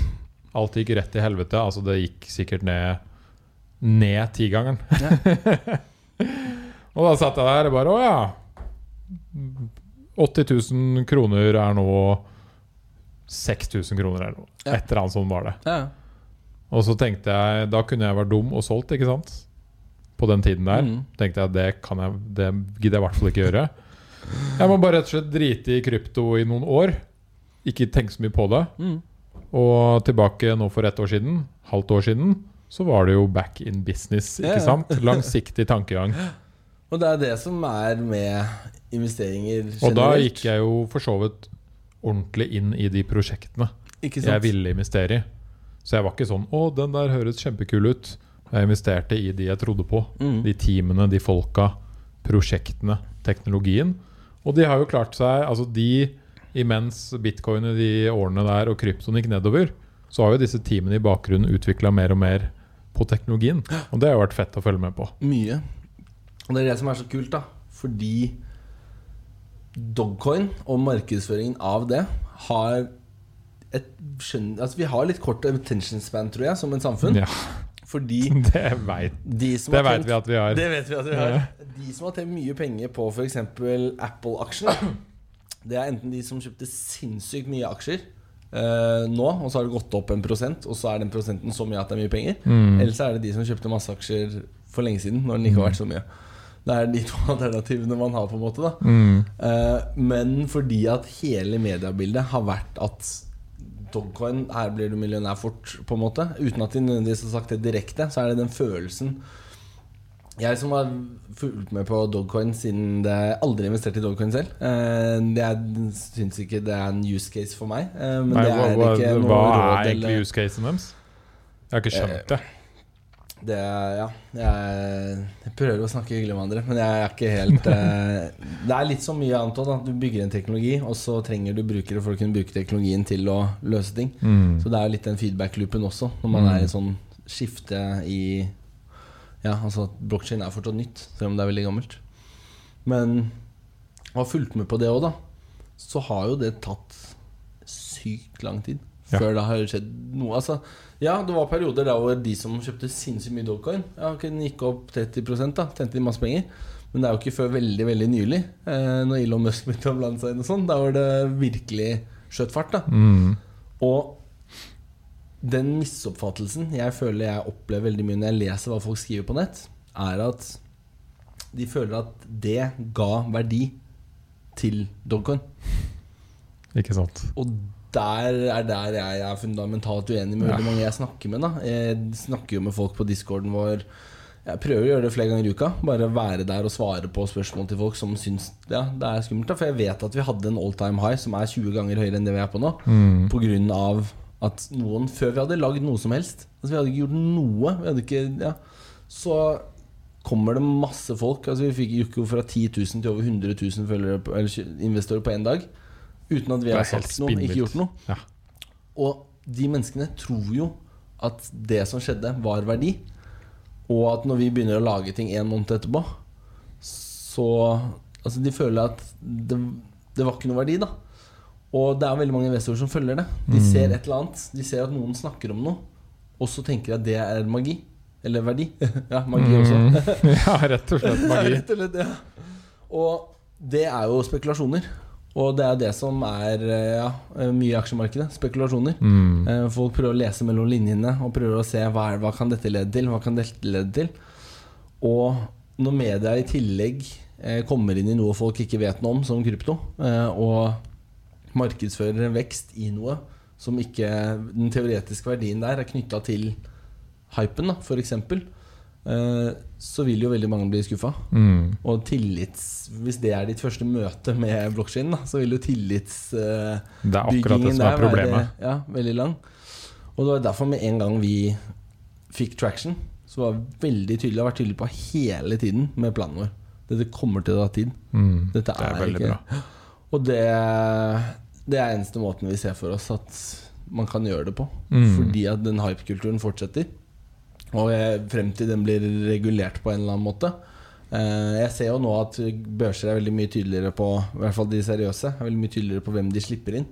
Alt gikk rett til helvete. Altså det gikk sikkert ned Ned tigangeren. Ja. og da satt jeg der og bare Å ja. 80 000 kroner er nå 6000 kroner eller noe. Ja. Et eller annet sånt var det. ja. Og så tenkte jeg Da kunne jeg vært dum og solgt, ikke sant? På den tiden der. Mm. Tenkte jeg det kan jeg Det gidder jeg i hvert fall ikke gjøre. Jeg må bare rett og slett drite i krypto i noen år. Ikke tenke så mye på det. Mm. Og tilbake nå for ett år siden, halvt år siden, så var det jo back in business, ikke ja. sant? Langsiktig tankegang. Og det er det som er med investeringer generelt. Og da gikk jeg jo for så vidt ordentlig inn i de prosjektene Ikke sant? jeg ville investere i. Så jeg var ikke sånn 'Å, den der høres kjempekul ut'. Jeg investerte i de jeg trodde på. Mm. De teamene, de folka, prosjektene, teknologien. Og de har jo klart seg Altså de Imens bitcoin i de årene der og kryptoen gikk nedover, så har jo disse teamene i bakgrunnen utvikla mer og mer på teknologien. Og det har jo vært fett å følge med på. Mye. Og det er det som er så kult, da. Fordi Dogcoin og markedsføringen av det har et skjønn... Altså, vi har litt kort attention span, tror jeg, som en samfunn. Ja, Fordi det veit de det vet vi at vi har. Det vet vi at vi har. De som har tjent mye penger på f.eks. Apple-aksjene, det er enten de som kjøpte sinnssykt mye aksjer eh, nå, og så har det gått opp en prosent, og så er den prosenten så mye at det er mye penger. Mm. Eller så er det de som kjøpte masse aksjer for lenge siden, når den ikke har vært så mye. Det er de to alternativene man har, på en måte. Mm. Eh, Men fordi at hele mediebildet har vært at Dogcoin, her blir du millionær fort, på en måte. Uten at de nødvendigvis har sagt det direkte, så er det den følelsen Jeg som har fulgt med på Dogcoin siden det aldri investert i Dogcoin selv. Eh, Jeg syns ikke det er en use case for meg. eh, Men Nei, det er hva, ikke noe hva råd er egentlig use casen deres? Jeg har ikke skjønt det. det er, ja, jeg, jeg prøver å snakke hyggelig med andre, men jeg er ikke helt eh, Det er litt så mye annet òg. Du bygger en teknologi, og så trenger du brukere for å kunne bruke teknologien til å løse ting. Mm. Så det er litt den feedback-loopen også, når man Mm. er i sånn skifte i Ja, altså at blokkjede er fortsatt nytt, selv om det er veldig gammelt. Men å ha fulgt med på det òg, da, så har jo det tatt sykt lang tid Ja. før det har skjedd noe. Altså, ja, det var perioder der hvor de som kjøpte sinnssykt mye Dogecoin, ja, den gikk opp 30 da, tjente de masse penger. Men det er jo ikke før veldig veldig nylig, eh, når Elon Musk begynte å blande seg inn og sånn. Da var det virkelig skjøt fart. da Mm. og den misoppfattelsen jeg føler jeg opplever veldig mye når jeg leser hva folk skriver på nett, er at de føler at det ga verdi til Dogcoin. Ikke sant. Og der er der jeg er fundamentalt uenig med veldig mange jeg snakker med. da Jeg snakker jo med folk på discorden vår. Jeg prøver å gjøre det flere ganger i uka. Bare være der og svare på spørsmål til folk som syns ja, det er skummelt. da For jeg vet at vi hadde en all time high som er 20 ganger høyere enn det vi er på nå. Mm. På grunn av at noen Før vi hadde lagd noe som helst Altså Vi hadde ikke gjort noe Vi hadde ikke, ja. Så kommer det masse folk Altså Vi fikk jo fra 10 000 til over 100 000 følgere eller investorer på en dag Uten at vi har sagt noe, ikke gjort noe. Ja. Og de menneskene tror jo At det som skjedde var verdi Og at når vi begynner å lage ting en måned etterpå Så Altså de føler at det, det var ikke noe verdi da og det er veldig mange investorer som følger det. De Mm. ser et eller annet. De ser at noen snakker om noe, og så tenker de at det er magi. Eller verdi. ja, magi også. Mm. ja, rett og slett magi. Og slett, ja. Og det er jo spekulasjoner. Og det er det som er eh, ja, mye i aksjemarkedet. Spekulasjoner. Mm. Eh, Folk prøver å lese mellom linjene og prøver å se hva, er, hva kan dette lede til. Hva kan dette lede til Og når media i tillegg eh, kommer inn i noe folk ikke vet noe om, som krypto, eh, og markedsfører en vekst i noe som ikke Den teoretiske verdien der er knytta til hypen, f.eks., eh, så vil jo veldig mange bli skuffa. Mm. Og tillits Hvis det er ditt første møte med blokkskinn, så vil jo tillitsbyggingen der være det ja, veldig lang. Og det var derfor med en gang vi fikk traction. Så var vi veldig tydelig, har vært tydelig på hele tiden med planen vår. Dette kommer til å ta tid. Mm. Dette Det er er, veldig ikke bra. Og det, det er eneste måten vi ser for oss at man kan gjøre det på. Mm. Fordi at den hypekulturen fortsetter. Og frem til den blir regulert på en eller annen måte. Eh, jeg ser jo nå at børser er veldig mye tydeligere på I hvert fall de seriøse er veldig mye tydeligere på hvem de slipper inn.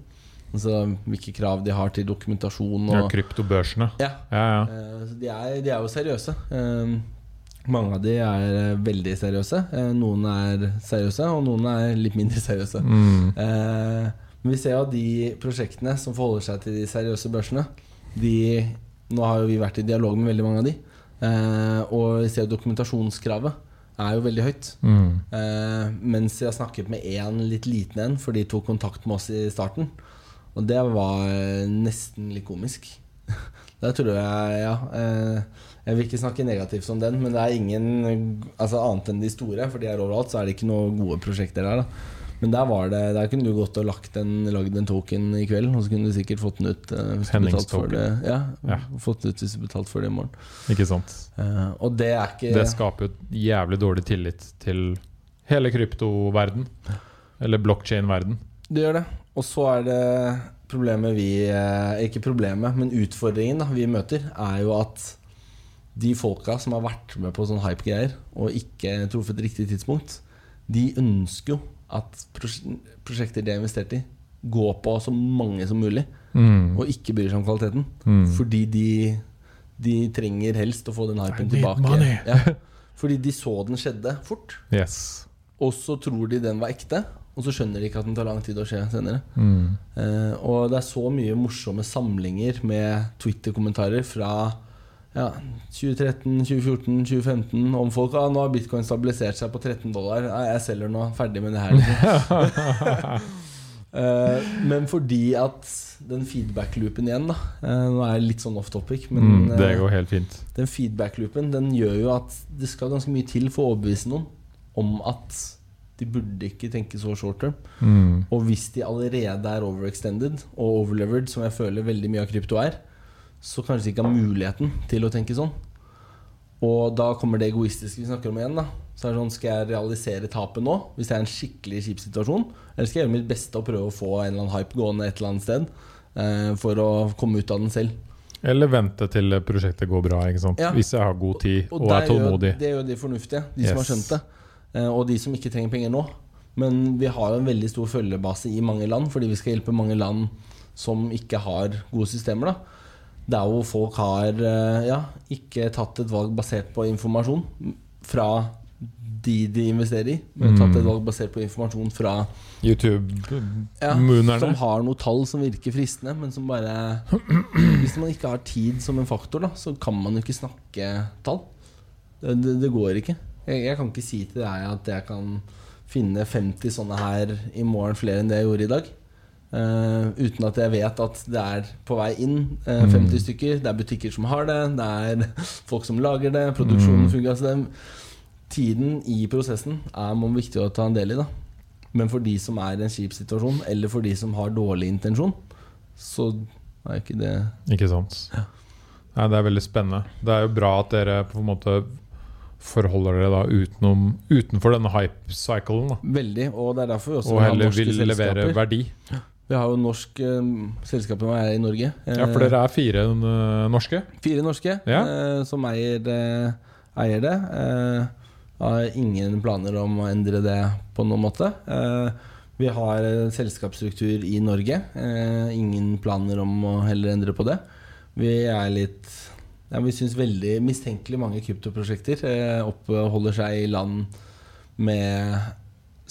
Altså Hvilke krav de har til dokumentasjon. Ja, Og, kryptobørsene. ja, Ja, ja. Eh, de, er, de er jo seriøse. Eh, mange av de er veldig seriøse. Noen er seriøse, og noen er litt mindre seriøse. Mm. Eh, men vi ser jo at de prosjektene som forholder seg til de seriøse børsene de, Nå har jo vi vært i dialog med veldig mange av de. Eh, og vi ser jo dokumentasjonskravet er jo veldig høyt. Mm. Eh, mens jeg har snakket med én litt liten en, for de tok kontakt med oss i starten. Og det var nesten litt komisk. Der tror jeg, ja eh, Jeg vil ikke snakke negativt om den, men det er ingen Altså Annet enn de store, for de er overalt, så er det ikke noen gode prosjekter der. da men der var det Der kunne du gått og lagt en, lagd en token i kveld, og så kunne du sikkert fått den ut eh, hvis du betalt for det. Ja, Ja. Fått den ut hvis du betalte for det i morgen. Ikke sant. Uh, og det er ikke Det skaper jo jævlig dårlig tillit til hele kryptoverden. Eller blockchain-verden. Det gjør det. Og så er det problemet vi eh, Ikke problemet, men utfordringen da, vi møter, er jo at de folka som har vært med på sånn hype-greier og ikke truffet riktig tidspunkt, de ønsker jo at pros prosjekter de har investert i, går på så mange som mulig, Mm. og ikke bryr seg om kvaliteten. Mm. Fordi de, de trenger helst å få den hypen tilbake. Ja. Fordi de så den skjedde fort, Yes. og så tror de den var ekte. Og så skjønner de ikke at den tar lang tid å skje senere. Mm. Uh, og det er så mye morsomme samlinger med Twitter-kommentarer fra ja, 2013, 2014, 2015 om folk ah, 'Nå har bitcoin stabilisert seg på 13 dollar. Ah, jeg selger nå. Ferdig med det her.' Eh, men fordi at den feedback-loopen igjen, da uh, Nå er jeg litt sånn off topic, men Mm, det eh, går helt fint. den feedback-loopen Den gjør jo at det skal ganske mye til for å overbevise noen om at de burde ikke tenke så short term. Mm. Og hvis de allerede er overextended og overlevered, som jeg føler veldig mye av krypto er, så kanskje ikke har muligheten til å tenke sånn. Og da kommer det egoistiske vi snakker om igjen. da Så er det sånn, Skal jeg realisere tapet nå, hvis det er en skikkelig kjip situasjon? Eller skal jeg gjøre mitt beste og prøve å få en eller annen hype gående et eller annet sted eh, for å komme ut av den selv? Eller vente til prosjektet går bra, ikke? Ja. hvis jeg har god tid og, der er tålmodig. Det gjør de fornuftige, de som har skjønt det. Eh, og de som ikke trenger penger nå. Men vi har en veldig stor følgebase i mange land, fordi vi skal hjelpe mange land som ikke har gode systemer. da Der hvor folk har eh, ja, ikke tatt et valg basert på informasjon fra de de investerer i, men Mm. tatt et valg basert på informasjon fra ja, som YouTube-moonerne. har noen tall som virker fristende, men som bare Hvis man ikke har tid som en faktor, da så kan man jo ikke snakke tall. Det, det, det går ikke. Jeg, jeg kan ikke si til deg at jeg kan finne 50 sånne her i morgen flere enn det jeg gjorde i dag. Eh, uten at jeg vet at det er på vei inn Uh, 50 stykker. Det er butikker som har det, det er folk som lager det, produksjonen Mm. fungerer. Det, tiden i prosessen er man viktig å ta en del i. da Men for de som er i en kjip situasjon, eller for de som har dårlig intensjon, så er ikke det Ikke sant? Nei, det er veldig spennende. Det er jo bra at dere på en måte forholder dere da utenom, utenfor denne hype-cyclen. veldig. Og det er derfor vi også Og heller vil levere verdi. verdi. Vi har jo norsk eh, selskap som er i Norge. Ja, For dere er fire øh, norske? Fire norske Ja. eh, som eier, eh, eier det. Eh, har ingen planer om å endre det på noen måte. Eh, vi har eh, selskapsstruktur i Norge. Eh, ingen planer om å heller endre på det. Vi er litt ja, Vi syns veldig mistenkelig mange kryptoprosjekter eh, oppholder seg i land med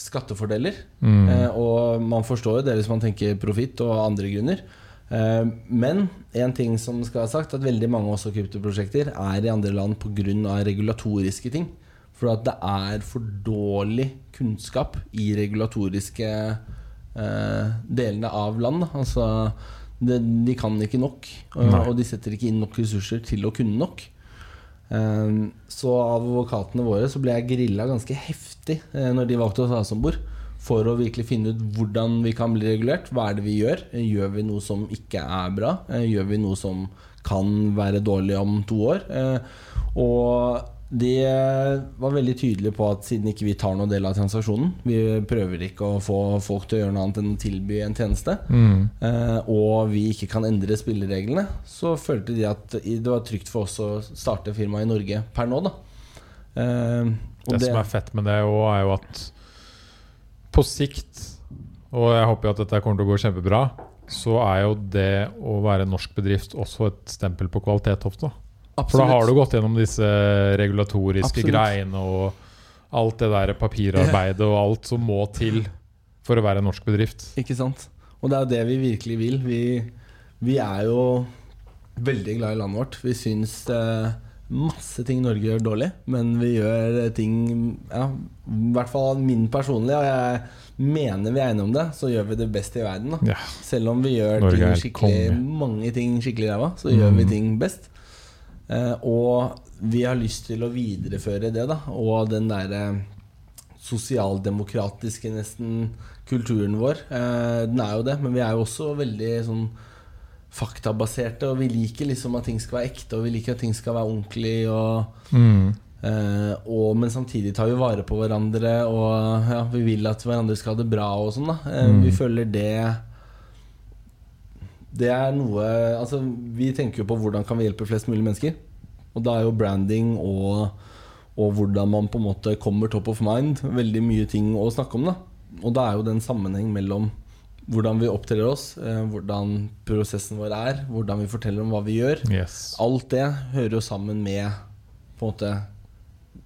skattefordeler. Mm. Eh, og man forstår jo det hvis man tenker profitt og andre grunner. Eh, men en ting som skal ha sagt, at veldig mange også kryptoprosjekter er i andre land pga. regulatoriske ting. For at det er for dårlig kunnskap i regulatoriske eh, delene av land. Altså, det, de kan ikke nok, og, og de setter ikke inn nok ressurser til å kunne nok. Um, så av advokatene våre så ble jeg grilla ganske heftig eh, når de valgte å ta oss om bord. For å virkelig finne ut hvordan vi kan bli regulert. Hva er det vi gjør? Eh, Gjør vi noe som ikke er bra? Eh, Gjør vi noe som kan være dårlig om to år? Og de var veldig tydelige på at siden ikke vi tar noen del av transaksjonen Vi prøver ikke å få folk til å gjøre noe annet enn å tilby en tjeneste. Mm. eh, Og vi ikke kan endre spillereglene. Så følte de at det var trygt for oss å starte firma i Norge per nå. da Eh, og Det, som er fett med det òg, er jo at på sikt, og jeg håper jo at dette kommer til å gå kjempebra, så er jo det å være norsk bedrift også et stempel på kvalitet ofte. For da har du gått gjennom disse regulatoriske Absolutt. greiene og alt det der papirarbeidet og alt som må til for å være en norsk bedrift. Ikke sant? Og det er jo det vi virkelig vil. Vi, vi er jo veldig glad i landet vårt. Vi syns eh, masse ting Norge gjør dårlig, men vi gjør ting ja, I hvert fall min personlige, og jeg mener vi er enige om det, så gjør vi det best i verden. Ja. Selv om vi gjør mange ting skikkelig ræva, så gjør vi Mm. ting best. Eh, og vi har lyst til å videreføre det, da. Og den derre sosialdemokratiske nesten kulturen vår. Eh, den er jo det, men vi er jo også veldig sånn faktabaserte, og vi liker liksom at ting skal være ekte, og vi liker at ting skal være ordentlig. Og, Mm. Uh, og, men samtidig tar vi vare på hverandre, og ja, vi vil at hverandre skal ha det bra og sånn. da uh, Mm. Vi føler det Det er noe Altså, vi tenker jo på hvordan kan vi hjelpe flest mulig mennesker. Og da er jo branding og, og hvordan man på en måte kommer top of mind, veldig mye ting å snakke om. da Og da er jo det en sammenheng mellom hvordan vi opptrer oss, eh, hvordan prosessen vår er, hvordan vi forteller om hva vi gjør. Yes. Alt det hører jo sammen med på en måte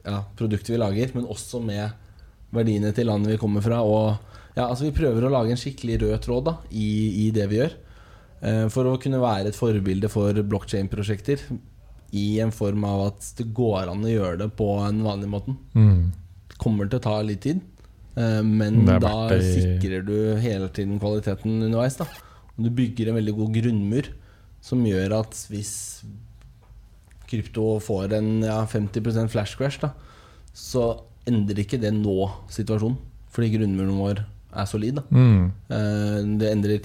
ja, produktet vi lager, men også med verdiene til landet vi kommer fra. Og ja, altså Vi prøver å lage en skikkelig rød tråd da, i, i det vi gjør. Eh, for å kunne være et forbilde for blockchain-prosjekter i en form av at det går an å gjøre det på en vanlig måte. Mm. Kommer til å ta litt tid, eh, men da i- sikrer du hele tiden kvaliteten underveis. da Du bygger en veldig god grunnmur som gjør at hvis krypto får en ja, 50% flash crash, da, så endrer ikke det nå situasjonen. Fordi grunnmuren vår er solid. da Mm. Eh, Det endrer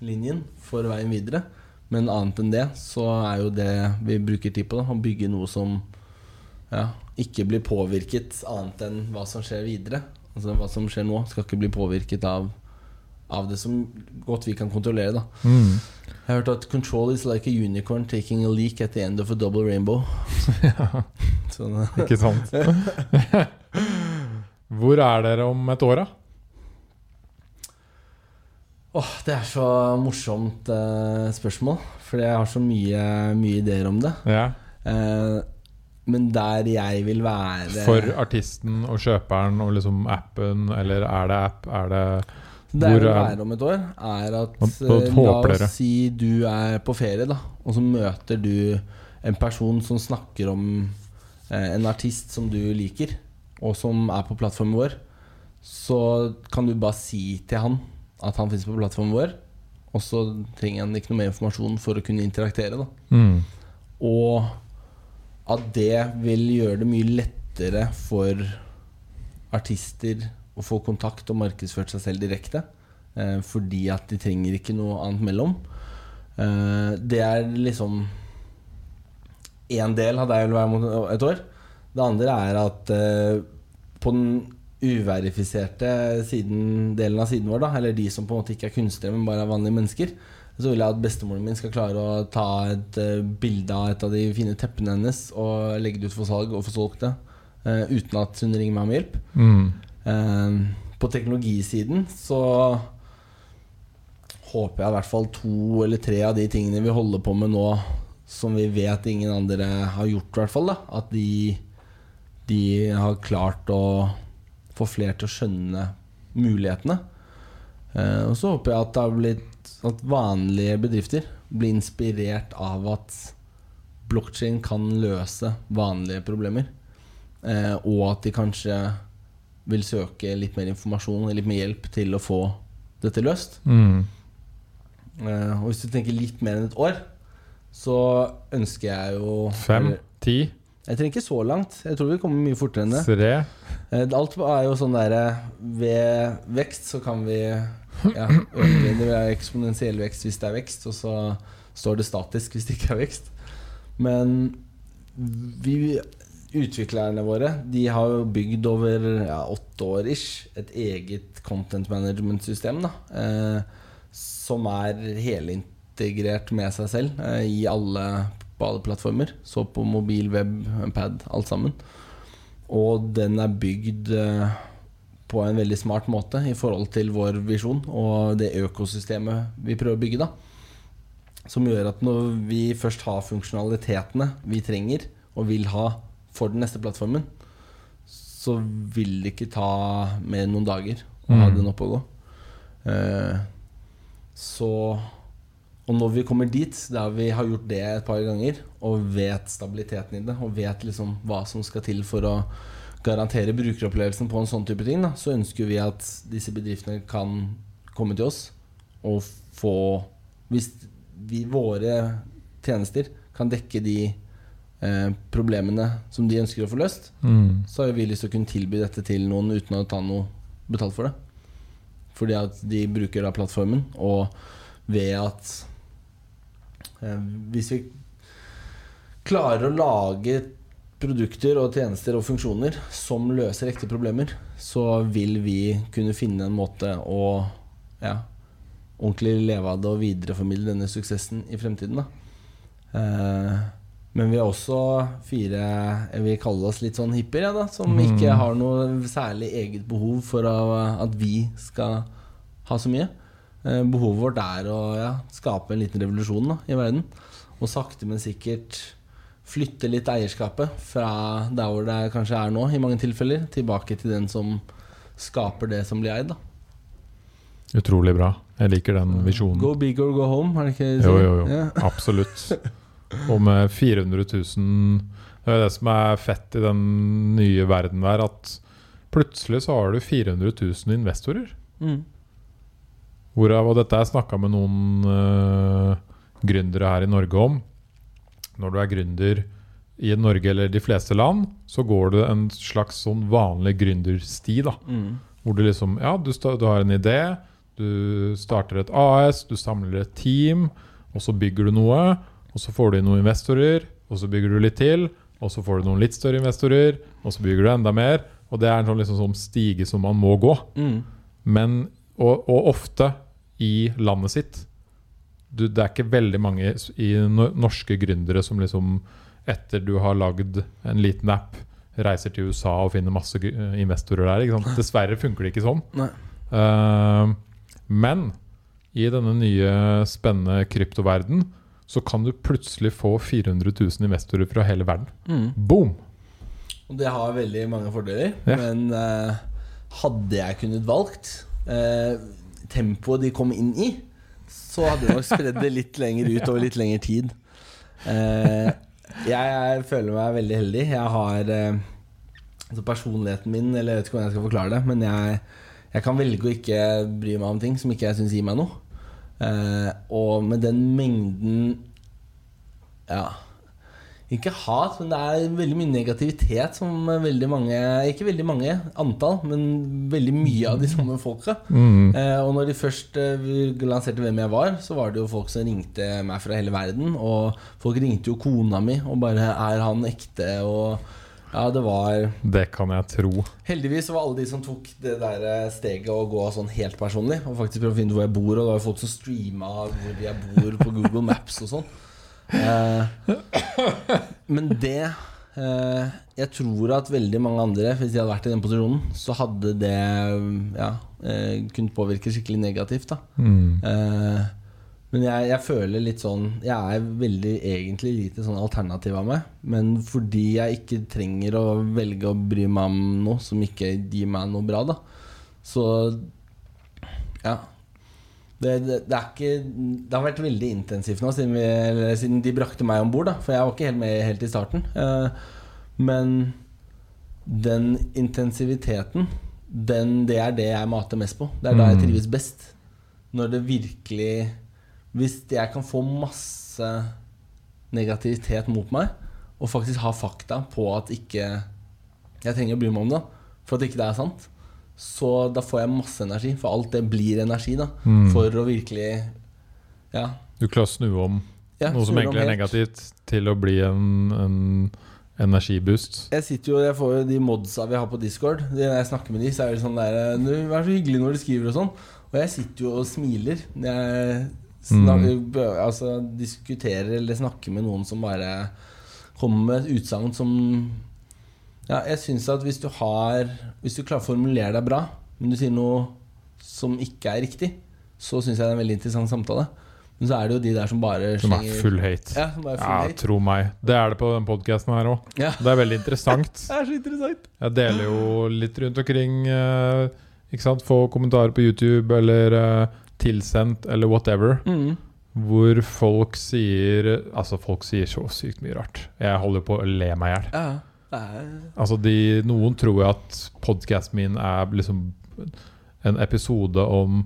tidslinjen for veien videre. Men annet enn det, så er jo det vi bruker tid på, da, å bygge noe som ja, ikke blir påvirket annet enn hva som skjer videre. Altså Hva som skjer nå, skal ikke bli påvirket av, av det som godt vi kan kontrollere. da Mm. Jeg har hørt at 'control is like a unicorn taking a leak at the end of a double rainbow'. ja. Sånn. Ikke sant? Hvor er dere om et år, da? Åh, det er så morsomt eh, spørsmål, fordi jeg har så mye, mye ideer om det. Ja. Eh, men der jeg vil være For artisten og kjøperen og liksom appen, eller er det app? Er det Det jeg vil være om et år, er at eh, La oss si du er på ferie, da, og så møter du en person som snakker om eh, en artist som du liker, og som er på plattformen vår. Så kan du bare si til han at han finnes på plattformen vår, og så trenger han ikke noe mer informasjon for å kunne interaktere. mm. Og at det vil gjøre det mye lettere for artister å få kontakt og markedsført seg selv direkte. Eh, fordi at de trenger ikke noe annet mellom. Eh, det er liksom én del av det jeg vil være mot et år. Det andre er at eh, på den uverifiserte siden, delen av siden vår, da, eller de som på en måte ikke er kunstnere, men bare er vanlige mennesker, så vil jeg at bestemoren min skal klare å ta et uh, bilde av et av de fine teppene hennes og legge det ut for salg og få solgt det, uh, uten at hun ringer meg om hjelp. Mm. Uh, på teknologisiden så håper jeg i hvert fall to eller tre av de tingene vi holder på med nå, som vi vet ingen andre har gjort, i hvert fall, da, at de, de har klart å få flere til å skjønne mulighetene. Eh, og så håper jeg at blitt at vanlige bedrifter blir inspirert av at blokkjede kan løse vanlige problemer. Eh, og at de kanskje vil søke litt mer informasjon litt mer hjelp til å få dette løst. Mm. Eh, og hvis du tenker litt mer enn et år, så ønsker jeg jo Fem? Ti? Jeg trenger ikke så langt. Jeg tror vi kommer mye fortere enn det. Tre. Eh, Alt er jo sånn derre Ved vekst så kan vi ja, øke Det er eksponentiell vekst hvis det er vekst, og så står det statisk hvis det ikke er vekst. Men vi utviklerne våre De har jo bygd over ja, åtte år ish et eget content management-system. da eh, Som er helintegrert med seg selv eh, i alle, på alle plattformer. Så på mobil, web, pad, alt sammen. Og den er bygd eh, på en veldig smart måte i forhold til vår visjon og det økosystemet vi prøver å bygge. da Som gjør at når vi først har funksjonalitetene vi trenger og vil ha for den neste plattformen, så vil det ikke ta mer enn noen dager å ha Mm. den oppe og gå. Eh, så Og når vi kommer dit, der vi har gjort det et par ganger, og vet stabiliteten i det, og vet liksom hva som skal til for å garantere brukeropplevelsen på en sånn type ting, da, så ønsker vi at disse bedriftene kan komme til oss og få Hvis vi, våre tjenester kan dekke de eh, problemene som de ønsker å få løst, Mm. så har vi lyst til å kunne tilby dette til noen uten å ta noe betalt for det. Fordi at de bruker da plattformen, og ved at Hvis vi klarer å lage produkter og tjenester og funksjoner som løser ekte problemer, så vil vi kunne finne en måte å ja, ordentlig leve av det og videreformidle denne suksessen i fremtiden. Da. Eh, men vi er også fire Jeg vil kalle oss litt sånn hippier, ja, da, som Mm. ikke har noe særlig eget behov for at vi skal ha så mye. Eh, behovet vårt er å ja, skape en liten revolusjon da, i verden. Og sakte, men sikkert flytte litt eierskapet fra der hvor det kanskje er nå, i mange tilfeller, tilbake til den som skaper det som blir eid. da Utrolig bra. Jeg liker den visjonen. Go big or go home, er det ikke det Jo, jo, jo. Ja. Absolutt. Og med 400 000 Det er det som er fett i den nye verden der, at plutselig så har du 400 000 investorer. Mm. Hvorav, og dette har jeg snakka med noen uh, gründere her i Norge om. Når du er gründer i Norge eller de fleste land, så går du en slags sånn vanlig gründersti. da Mm. Hvor du liksom Ja, du, du har en idé, du starter et AS, du samler et team, og så bygger du noe. Og så får du inn noen investorer, og så bygger du litt til. Og så får du noen litt større investorer, og så bygger du enda mer. Og det er en sånn, liksom, sånn stige som man må gå. Mm. Men, og, og ofte i landet sitt. Du, det er ikke veldig mange i norske gründere som liksom etter du har lagd en liten app, reiser til USA og finner masse eh, investorer der. Ikke sant? Dessverre funker det ikke sånn. Eh, men i denne nye, spennende kryptoverden så kan du plutselig få 400 000 investorer fra hele verden. Mm. Boom! Og det har veldig mange fordeler. Ja. Men uh, hadde jeg kunnet valgt eh, tempoet de kom inn i, så hadde de nok spredd det litt lenger ut over litt lengre tid. Eh, jeg, føler meg veldig heldig. Jeg har eh, altså personligheten min Eller jeg vet ikke hvordan jeg skal forklare det, men jeg, jeg kan velge å ikke bry meg om ting som ikke jeg syns gir meg noe. Eh, og med den mengden Ja ikke hat, men det er veldig mye negativitet som veldig mange Ikke veldig mange antall, men veldig mye av de samme folka. Mm. Eh, og når de først eh, lanserte hvem jeg var, så var det jo folk som ringte meg fra hele verden. Og folk ringte jo kona mi og bare 'Er han ekte?' og ja, det var Det kan jeg tro. Heldigvis var alle de som tok det der eh, steget å gå sånn helt personlig, og faktisk prøve å finne ut hvor jeg bor, og det var folk som streama hvor jeg bor på Google Maps og sånn. Eh, men det eh, Jeg tror at veldig mange andre, hvis de hadde vært i den posisjonen, så hadde det ja, eh, kunnet påvirke skikkelig negativt. Mm. Eh, men jeg, jeg føler litt sånn Jeg er veldig egentlig lite sånn alternativ av meg. Men fordi jeg ikke trenger å velge å bry meg om noe som ikke gir meg noe bra, da. Så ja. Det, det, det er ikke Det har vært veldig intensivt nå siden, vi, siden de brakte meg om bord. For jeg var ikke helt med helt i starten. Eh, men den intensiviteten, den, det er det jeg mater mest på. Det er da jeg Mm. trives best. Når det virkelig Hvis jeg kan få masse negativitet mot meg, og faktisk ha fakta på at ikke jeg trenger å bry meg om det, for at ikke det er sant, så da får jeg masse energi. For alt det blir energi, da. Mm. For å virkelig Ja. Du klarer å snu om ja noe som egentlig er negativt, til å bli en, en energiboost. Jeg sitter jo, jeg får jo de modsa vi har på Discord. De- Når jeg snakker med de, så er det sånn der Du, vær så hyggelig når du skriver og sånn. Og jeg sitter jo og smiler jeg snakker, mm. altså, diskuterer eller snakker med noen som bare kommer med utsagn som Ja, jeg syns at hvis du har Hvis du klarer å formulere deg bra, men du sier noe som ikke er riktig, så syns jeg det er en veldig interessant samtale. Men så er det jo de der som bare Som er full hate. Ja, full Ja, hate. tro meg. Det er det på den podkasten her òg. Ja. Det er veldig interessant. Det er så interessant. Jeg deler jo litt rundt omkring. eh, ikke sant? Få kommentarer på YouTube eller eh, tilsendt eller whatever. Mm. Hvor folk sier Altså, folk sier så sykt mye rart. Jeg holder på å le meg i hjel. Ja, Altså, de, noen tror at podkasten min er liksom en episode om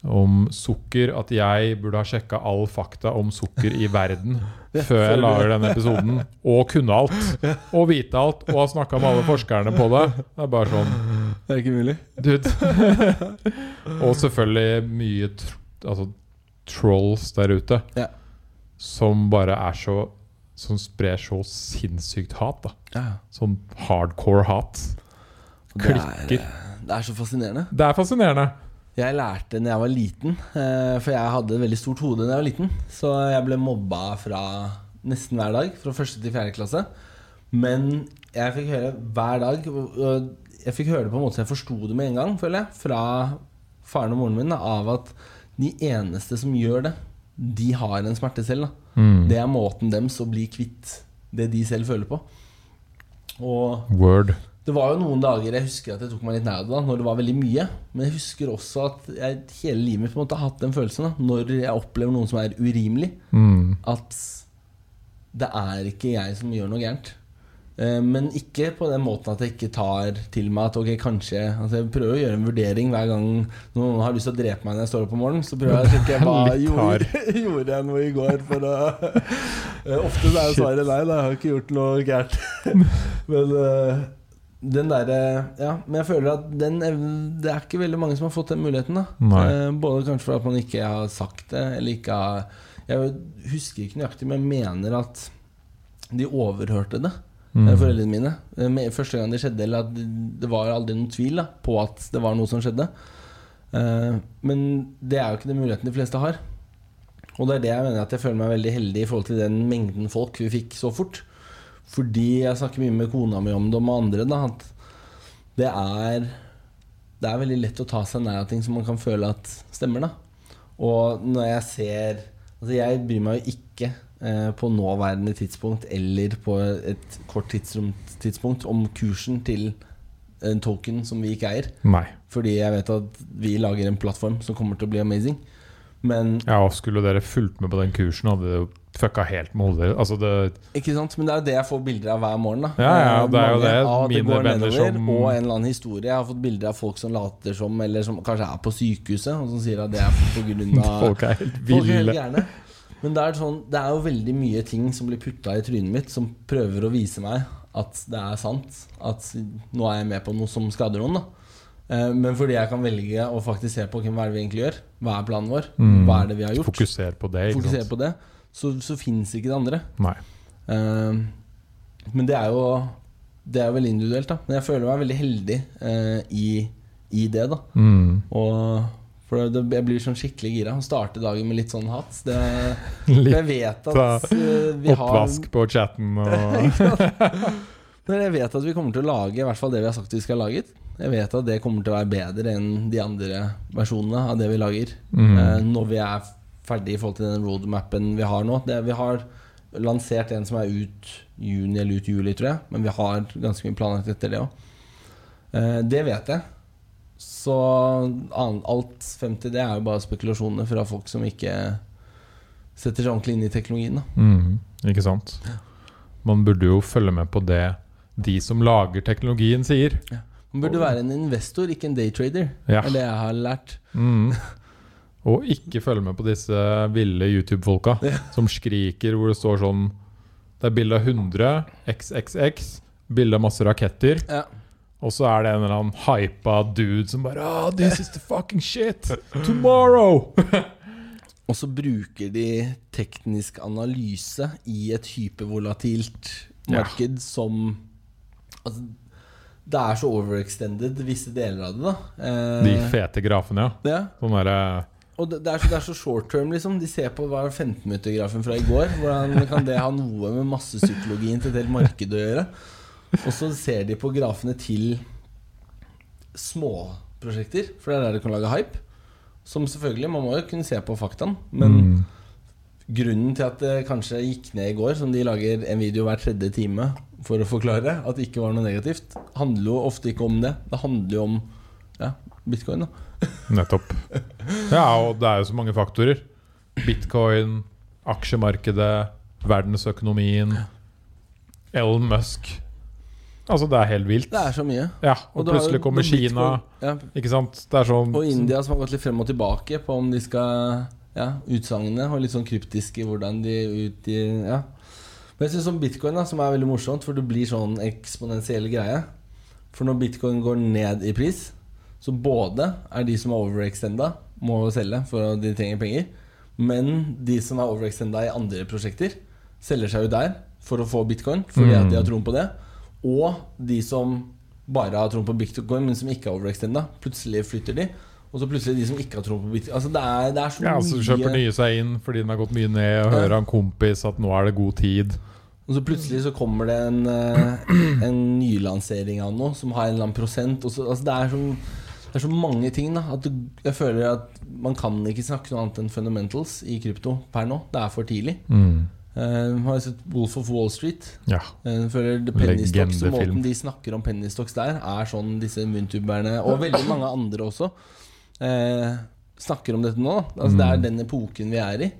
om sukker. At jeg burde ha sjekka all fakta om sukker i verden før jeg lager den episoden. Og kunne alt. Og vite alt. Og ha snakka med alle forskerne på det. Det er bare sånn Det er ikke mulig. Dude. og selvfølgelig mye tr altså, trolls der ute Ja. som bare er så Som sprer så sinnssykt hat. da Ja. Sånn hardcore hat. Det er, det er så fascinerende. Det er fascinerende. Jeg lærte når jeg var liten, eh, for jeg hadde et veldig stort hode da jeg var liten. Så jeg ble mobba fra nesten hver dag, fra første til fjerde klasse. Men jeg fikk høre hver dag Jeg fikk høre det på en måte så jeg forsto det med en gang, føler jeg, fra faren og moren min, da, av at de eneste som gjør det, de har en smerte selv. Mm. Det er måten deres å bli kvitt det de selv føler på. Og Word. det var jo noen dager jeg husker at jeg tok meg litt nær av det, da, når det var veldig mye. Men jeg husker også at jeg hele livet mitt på en måte har hatt den følelsen da, når jeg opplever noen som er urimelig, Mm. at det er ikke jeg som gjør noe gærent. Eh, Men ikke på den måten at jeg ikke tar til meg at ok, kanskje altså Jeg prøver å gjøre en vurdering hver gang noen har lyst til å drepe meg når jeg står opp om morgenen. Så prøver jeg å tenke hva gjorde, gjorde jeg noe i går for å Eh, Ofte er svaret nei, da. Jeg har ikke gjort noe gærent. Men eh, den derre Ja, men jeg føler at den Det er ikke veldig mange som har fått den muligheten, da. Både kanskje fordi at man ikke har sagt det, eller ikke har Jeg husker ikke nøyaktig, men jeg mener at de overhørte det, Mm. foreldrene mine. Eh, med- Første gang det skjedde, eller at det var aldri noen tvil da, på at det var noe som skjedde. Eh, Men det er jo ikke den muligheten de fleste har. Og det er det jeg mener at jeg føler meg veldig heldig i forhold til den mengden folk vi fikk så fort. Fordi jeg snakker mye med kona mi om det, og med andre, da, at det er Det er veldig lett å ta seg nær av ting som man kan føle at stemmer, da. Og når jeg ser Altså, jeg bryr meg jo ikke på nåværende tidspunkt eller på et kort tidspunkt om kursen til en token som vi ikke eier. Nei. Fordi jeg vet at vi lager en plattform som kommer til å bli amazing. Men Ja, og skulle dere fulgt med på den kursen, hadde det jo fucka helt med hodet. Altså det Ikke sant? Men det er jo det jeg får bilder av hver morgen. da Ja, ja, det er jo det. av at Mine venner som- Og en eller annen historie. Jeg har fått bilder av folk som later som, eller som kanskje er på sykehuset, og som sier at det er av Folk er helt Folk er helt ville. Men det er, sånn, det er jo veldig mye ting som blir putta i trynet mitt, som prøver å vise meg at det er sant. At nå er jeg med på noe som skader noen. da Eh, Men fordi jeg kan velge å faktisk se på hvem hva er det vi egentlig gjør, hva er planen vår, Mm. hva er det vi har gjort, Fokuser på det. Fokusere sant? på det, så, så fins ikke det andre. Nei. Eh, men det er jo Det er jo veldig individuelt, da. Men jeg føler meg veldig heldig eh, i, i det, da. Mm. Og for det, jeg blir sånn skikkelig gira. Starte dagen med litt sånn hats. Det, Litt jeg vet at uh, vi har oppvask på chatten og? Men jeg vet at vi kommer til å lage i hvert fall det vi har sagt vi skal ha laget. Jeg vet at det kommer til å være bedre enn de andre versjonene av det vi lager. Mm. Uh, når vi er ferdig i forhold til den roadmappen vi har nå. Det, vi har lansert en som er ut juni eller ut juli, tror jeg. Men vi har ganske mye planlagt etter det òg. Uh, det vet jeg. Så alt frem til det er jo bare spekulasjoner fra folk som ikke setter seg ordentlig inn i teknologien. Mm. Ikke sant? Man burde jo følge med på det de som lager teknologien, sier. Man burde være en investor, ikke en daytrader. Ja. Det er det jeg har lært. Mm. Og ikke følge med på disse ville YouTube-folka som skriker hvor det står sånn Det er bilde av 100 XXX, bilde av masse raketter. Ja. Og så er det en eller annen hypa dude som bare oh, This is the fucking shit! Tomorrow! Og så bruker de teknisk analyse i et hypervolatilt Ja. marked som Altså, det er så overextended visse deler av det, da. Eh, De fete grafene, ja. ja. Sånn derre Og det, det, er så, det er så short term, liksom. De ser på hva er 15-minuttergrafen fra i går. Hvordan kan det ha noe med massepsykologien til et helt marked å gjøre? Og så ser de på grafene til småprosjekter, for det er der du kan lage hype. Som selvfølgelig, man må jo kunne se på faktaen, men mm. grunnen til at det kanskje gikk ned i går, som de lager en video hver tredje time for å forklare at det ikke var noe negativt, handler jo ofte ikke om det. Det handler jo om ja, bitcoin, da. Nettopp. Ja, og det er jo så mange faktorer. Bitcoin, aksjemarkedet, verdensøkonomien, Elon Musk. Altså, det er helt vilt. Det er så mye. Ja, og og plutselig kommer Kina. Ja, Ikke sant? Det er sånn Og India som har gått litt frem og tilbake på om de skal Ja, utsagnene. Og litt sånn kryptiske hvordan de ut i Ja. Men jeg syns om bitcoin, da, som er veldig morsomt, for det blir sånn eksponentiell greie. For når bitcoin går ned i pris, så både er de som er overextenda, må selge for at de trenger penger, men de som er overextenda i andre prosjekter, selger seg jo der for å få bitcoin, fordi at de har troen på det. Og de som bare har troen på bitcoin, men som ikke er overextenda, plutselig flytter de. Og så plutselig de som ikke har troen på bitcoin. Altså det er, det er så Ja, så kjøper nye seg inn fordi den har gått mye ned, og Ja. hører av en kompis at nå er det god tid. Og så plutselig så kommer det en, eh, en nylansering av noe som har en eller annen prosent. Så, altså det, er så, det er så mange ting da at jeg føler at man kan ikke snakke noe annet enn fundamentals i krypto per nå. Det er for tidlig. Mm. Uh, har jeg sett Wolf of Wall Street. Ja. Eh, Jeg føler og Legendefilm. Måten de snakker om penny stocks der, er sånn disse munntuberne, og veldig mange andre også, uh, snakker om dette nå. Altså, mm. Det er Mm. den epoken vi er i.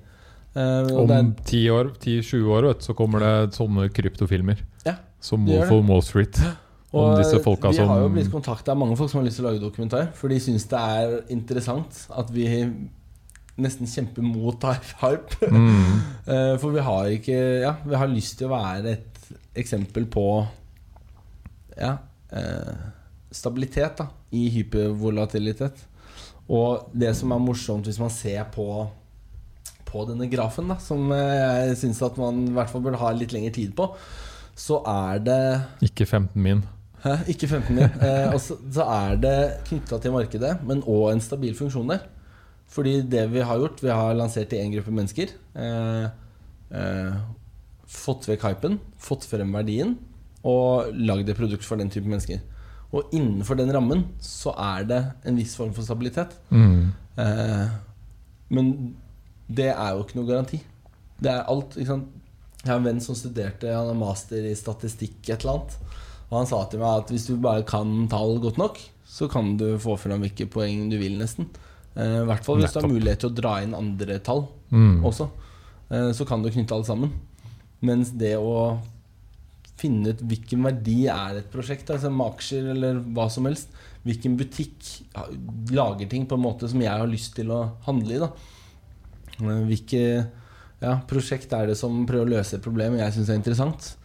Uh, Om er, 10 år, 10-20 år vet, så kommer det sånne kryptofilmer. Ja, Som Wolf of Wall Street. Og vi har jo blitt kontakta av mange folk som har lyst til å lage dokumentar, for de syns det er interessant at vi nesten kjempe mot hype. mm. Eh, For vi har ikke Ja, vi har lyst til å være et eksempel på Ja eh, stabilitet da i hypervolatilitet. Og det som er morsomt hvis man ser på På denne grafen, da som eh, jeg syns at man i hvert fall burde ha litt lengre tid på, så er det Ikke 15 min. Hæ? Ikke 15 min. Eh, og så, så er det knytta til markedet, men òg en stabil funksjon der. Fordi det vi har gjort, vi har lansert til én gruppe mennesker. Eh, eh, fått vekk hypen, fått frem verdien, og lagd et produkt for den type mennesker. Og innenfor den rammen så er det en viss form for stabilitet. Mm. Eh, men det er jo ikke noe garanti. Det er alt, ikke sant Jeg har en venn som studerte Han har master i statistikk et eller annet. Og han sa til meg at hvis du bare kan tall godt nok, så kan du få fram hvilke poeng du vil, nesten. Eh, I hvert fall hvis du har mulighet til å dra inn andre tall Mm. også. Eh, så kan du knytte alle sammen. Mens det å finne ut hvilken verdi er et prosjekt, altså med aksjer eller hva som helst Hvilken butikk lager ting på en måte som jeg har lyst til å handle i. da Eh, Hvilke ja, prosjekt er det som prøver å løse et problem jeg syns er interessant?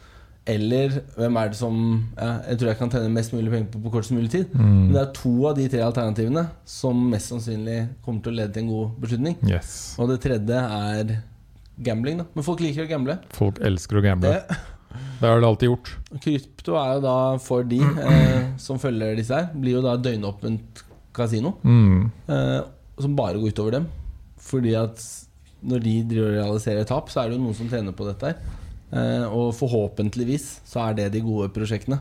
Eller hvem er det som ja, jeg tror jeg kan tjene mest mulig penger på på kortest mulig tid? Men Mm. det er to av de tre alternativene som mest sannsynlig kommer til å lede til en god beslutning. Yes. Og det tredje er gambling. da Men folk liker å gamble. Folk elsker å gamble. Det, Det har det alltid gjort. krypto er jo da for de eh, som følger disse her, blir jo da døgnåpent kasino. Mm. Eh, som bare går utover dem. Fordi at når de realiserer tap, så er det jo noen som tjener på dette her. Eh, og forhåpentligvis så er det de gode prosjektene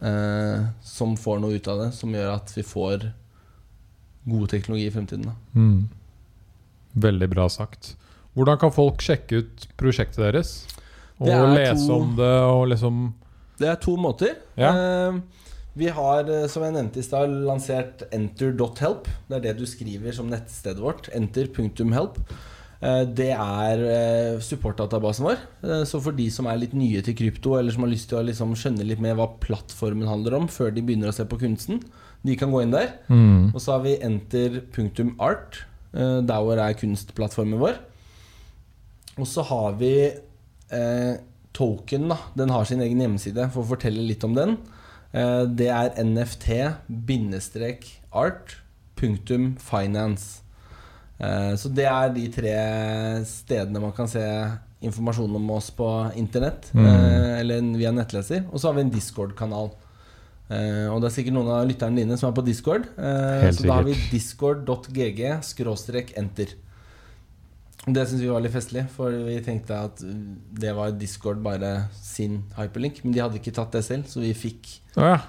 eh, som får noe ut av det, som gjør at vi får god teknologi i fremtiden. Da. Mm. Veldig bra sagt. Hvordan kan folk sjekke ut prosjektet deres? Og lese to- om det og liksom Det er to måter. Ja. Eh, vi har, eh, som jeg nevnte i stad, lansert enter.help. Det er det du skriver som nettstedet vårt. Enter.help. Eh, det er eh, supportdatabasen vår. Eh, så for de som er litt nye til krypto, eller som har lyst til å liksom skjønne litt mer hva plattformen handler om, før de begynner å se på kunsten, de kan gå inn der. mm. Og så har vi enter.art. Der hvor er kunstplattformen vår. Og så har vi eh, token, da, den har sin egen hjemmeside. For å fortelle litt om den. Eh, det er nft-art.finance. Eh, så det er de tre stedene man kan se informasjon om oss på internett. Mm. eh, Eller via nettleser. Og så har vi en Discord-kanal. Eh, og det er sikkert noen av lytterne dine som er på Discord. Helt så da har vi discord.gg enter. Det syns vi var litt festlig, for vi tenkte at det var Discord bare sin hyperlink. Men de hadde ikke tatt det selv, så vi fikk ja.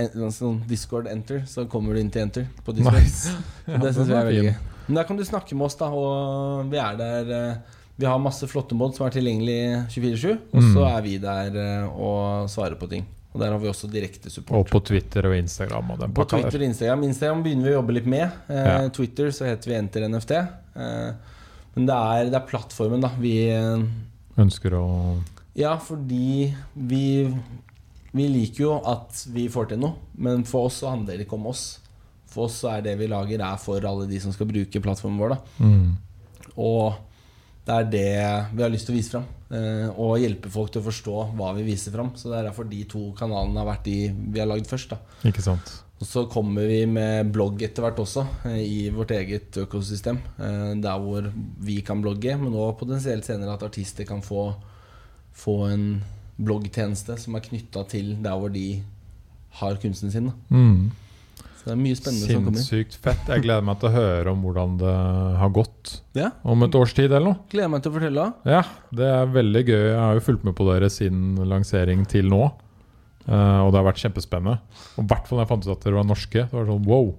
en, en sånn Discord enter. Så kommer du inn til enter på Discord. Nice. Ja, det syns vi er veldig gøy. Men der kan du snakke med oss, da. Og vi er der eh, Vi har masse flotte mod som er tilgjengelig 24-7. Og så Mm. er vi der eh, og svarer på ting. Og der har vi også direkte support. Og på Twitter og Instagram og På Twitter og Instagram. Instagram begynner vi å jobbe litt med. Eh, Ja. Twitter så heter vi Enter NFT. Eh, men det er, det er plattformen, da. Vi Ønsker å Ja, fordi vi Vi liker jo at vi får til noe, men for oss så handler det ikke om oss. For oss er det vi lager, er for alle de som skal bruke plattformen vår. da mm. Og det er det vi har lyst til å vise fram. Eh, og hjelpe folk til å forstå hva vi viser fram. Så det er derfor de to kanalene har vært de vi har lagd først. da Ikke sant. Og så kommer vi med blogg etter hvert også, eh, i vårt eget økosystem. eh, Der hvor vi kan blogge, men òg potensielt senere at artister kan få, få en bloggtjeneste som er knytta til der hvor de har kunsten sin. Mm. Så det er mye spennende som kommer. Sinnssykt fett. Jeg gleder meg til å høre om hvordan det har gått Ja, om et års tid eller noe. Gleder meg til å fortelle. Ja, det er veldig gøy. Jeg har jo fulgt med på dere siden lansering til nå. Eh, og det har vært kjempespennende. Og i hvert fall da jeg fant ut at dere var norske. Det var sånn wow.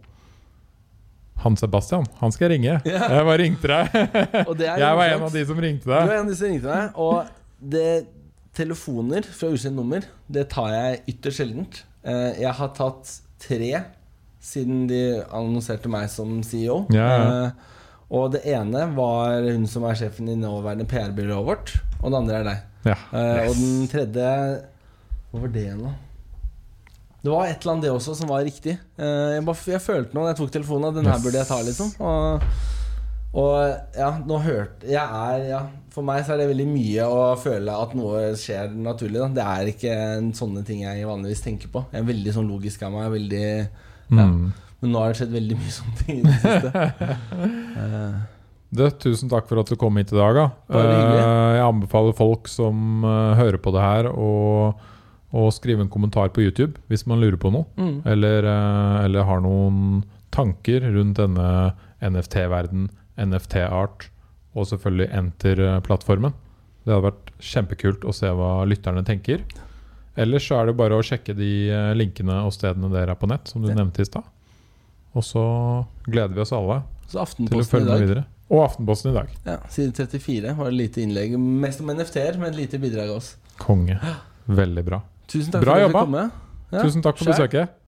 Han Sebastian, han skal jeg ringe. Ja. Jeg bare ringte deg. Og det er Jeg var en av de som ringte deg. Du var en av de som ringte deg Og det, telefoner fra ukjent nummer, det tar jeg ytterst sjeldent. Eh, Jeg har tatt tre siden de annonserte meg som CEO. Yeah. Eh, Og det ene var hun som er sjefen i nåværende PR-byrået vårt. Og det andre er deg. Ja. Eh, Og den tredje Hva var det da? Det var et eller annet det også som var riktig. Eh, Jeg, bare, jeg følte nå da jeg tok telefonen, den her Yes. burde jeg ta, liksom. Og, og ja, nå hørte Jeg er ja, For meg så er det veldig mye å føle at noe skjer naturlig. Da. Det er ikke en sånne ting jeg vanligvis tenker på. Jeg er veldig sånn logisk av meg. Veldig, ja. Mm. Men nå har det skjedd veldig mye sånne ting i det siste. Eh, Du, tusen takk for at du kom hit i dag. Da. Eh, jeg anbefaler folk som eh, hører på det her, å, å skrive en kommentar på YouTube hvis man lurer på noe. mm. Eller, eller har noen tanker rundt denne NFT-verden, NFT-art og selvfølgelig Enter-plattformen. Det hadde vært kjempekult å se hva lytterne tenker. Ellers så er det bare å sjekke de eh, linkene og stedene dere er på nett, som du Ja. nevnte i stad. Og så gleder vi oss alle Så til å følge med videre. Og Aftenposten i dag. Ja, Side 34 var det lite innlegg. Mest om NFT-er, men et lite bidrag av oss. Konge. Veldig bra. Tusen takk Bra for at du jobba. kom med. Ja, Tusen takk for besøket.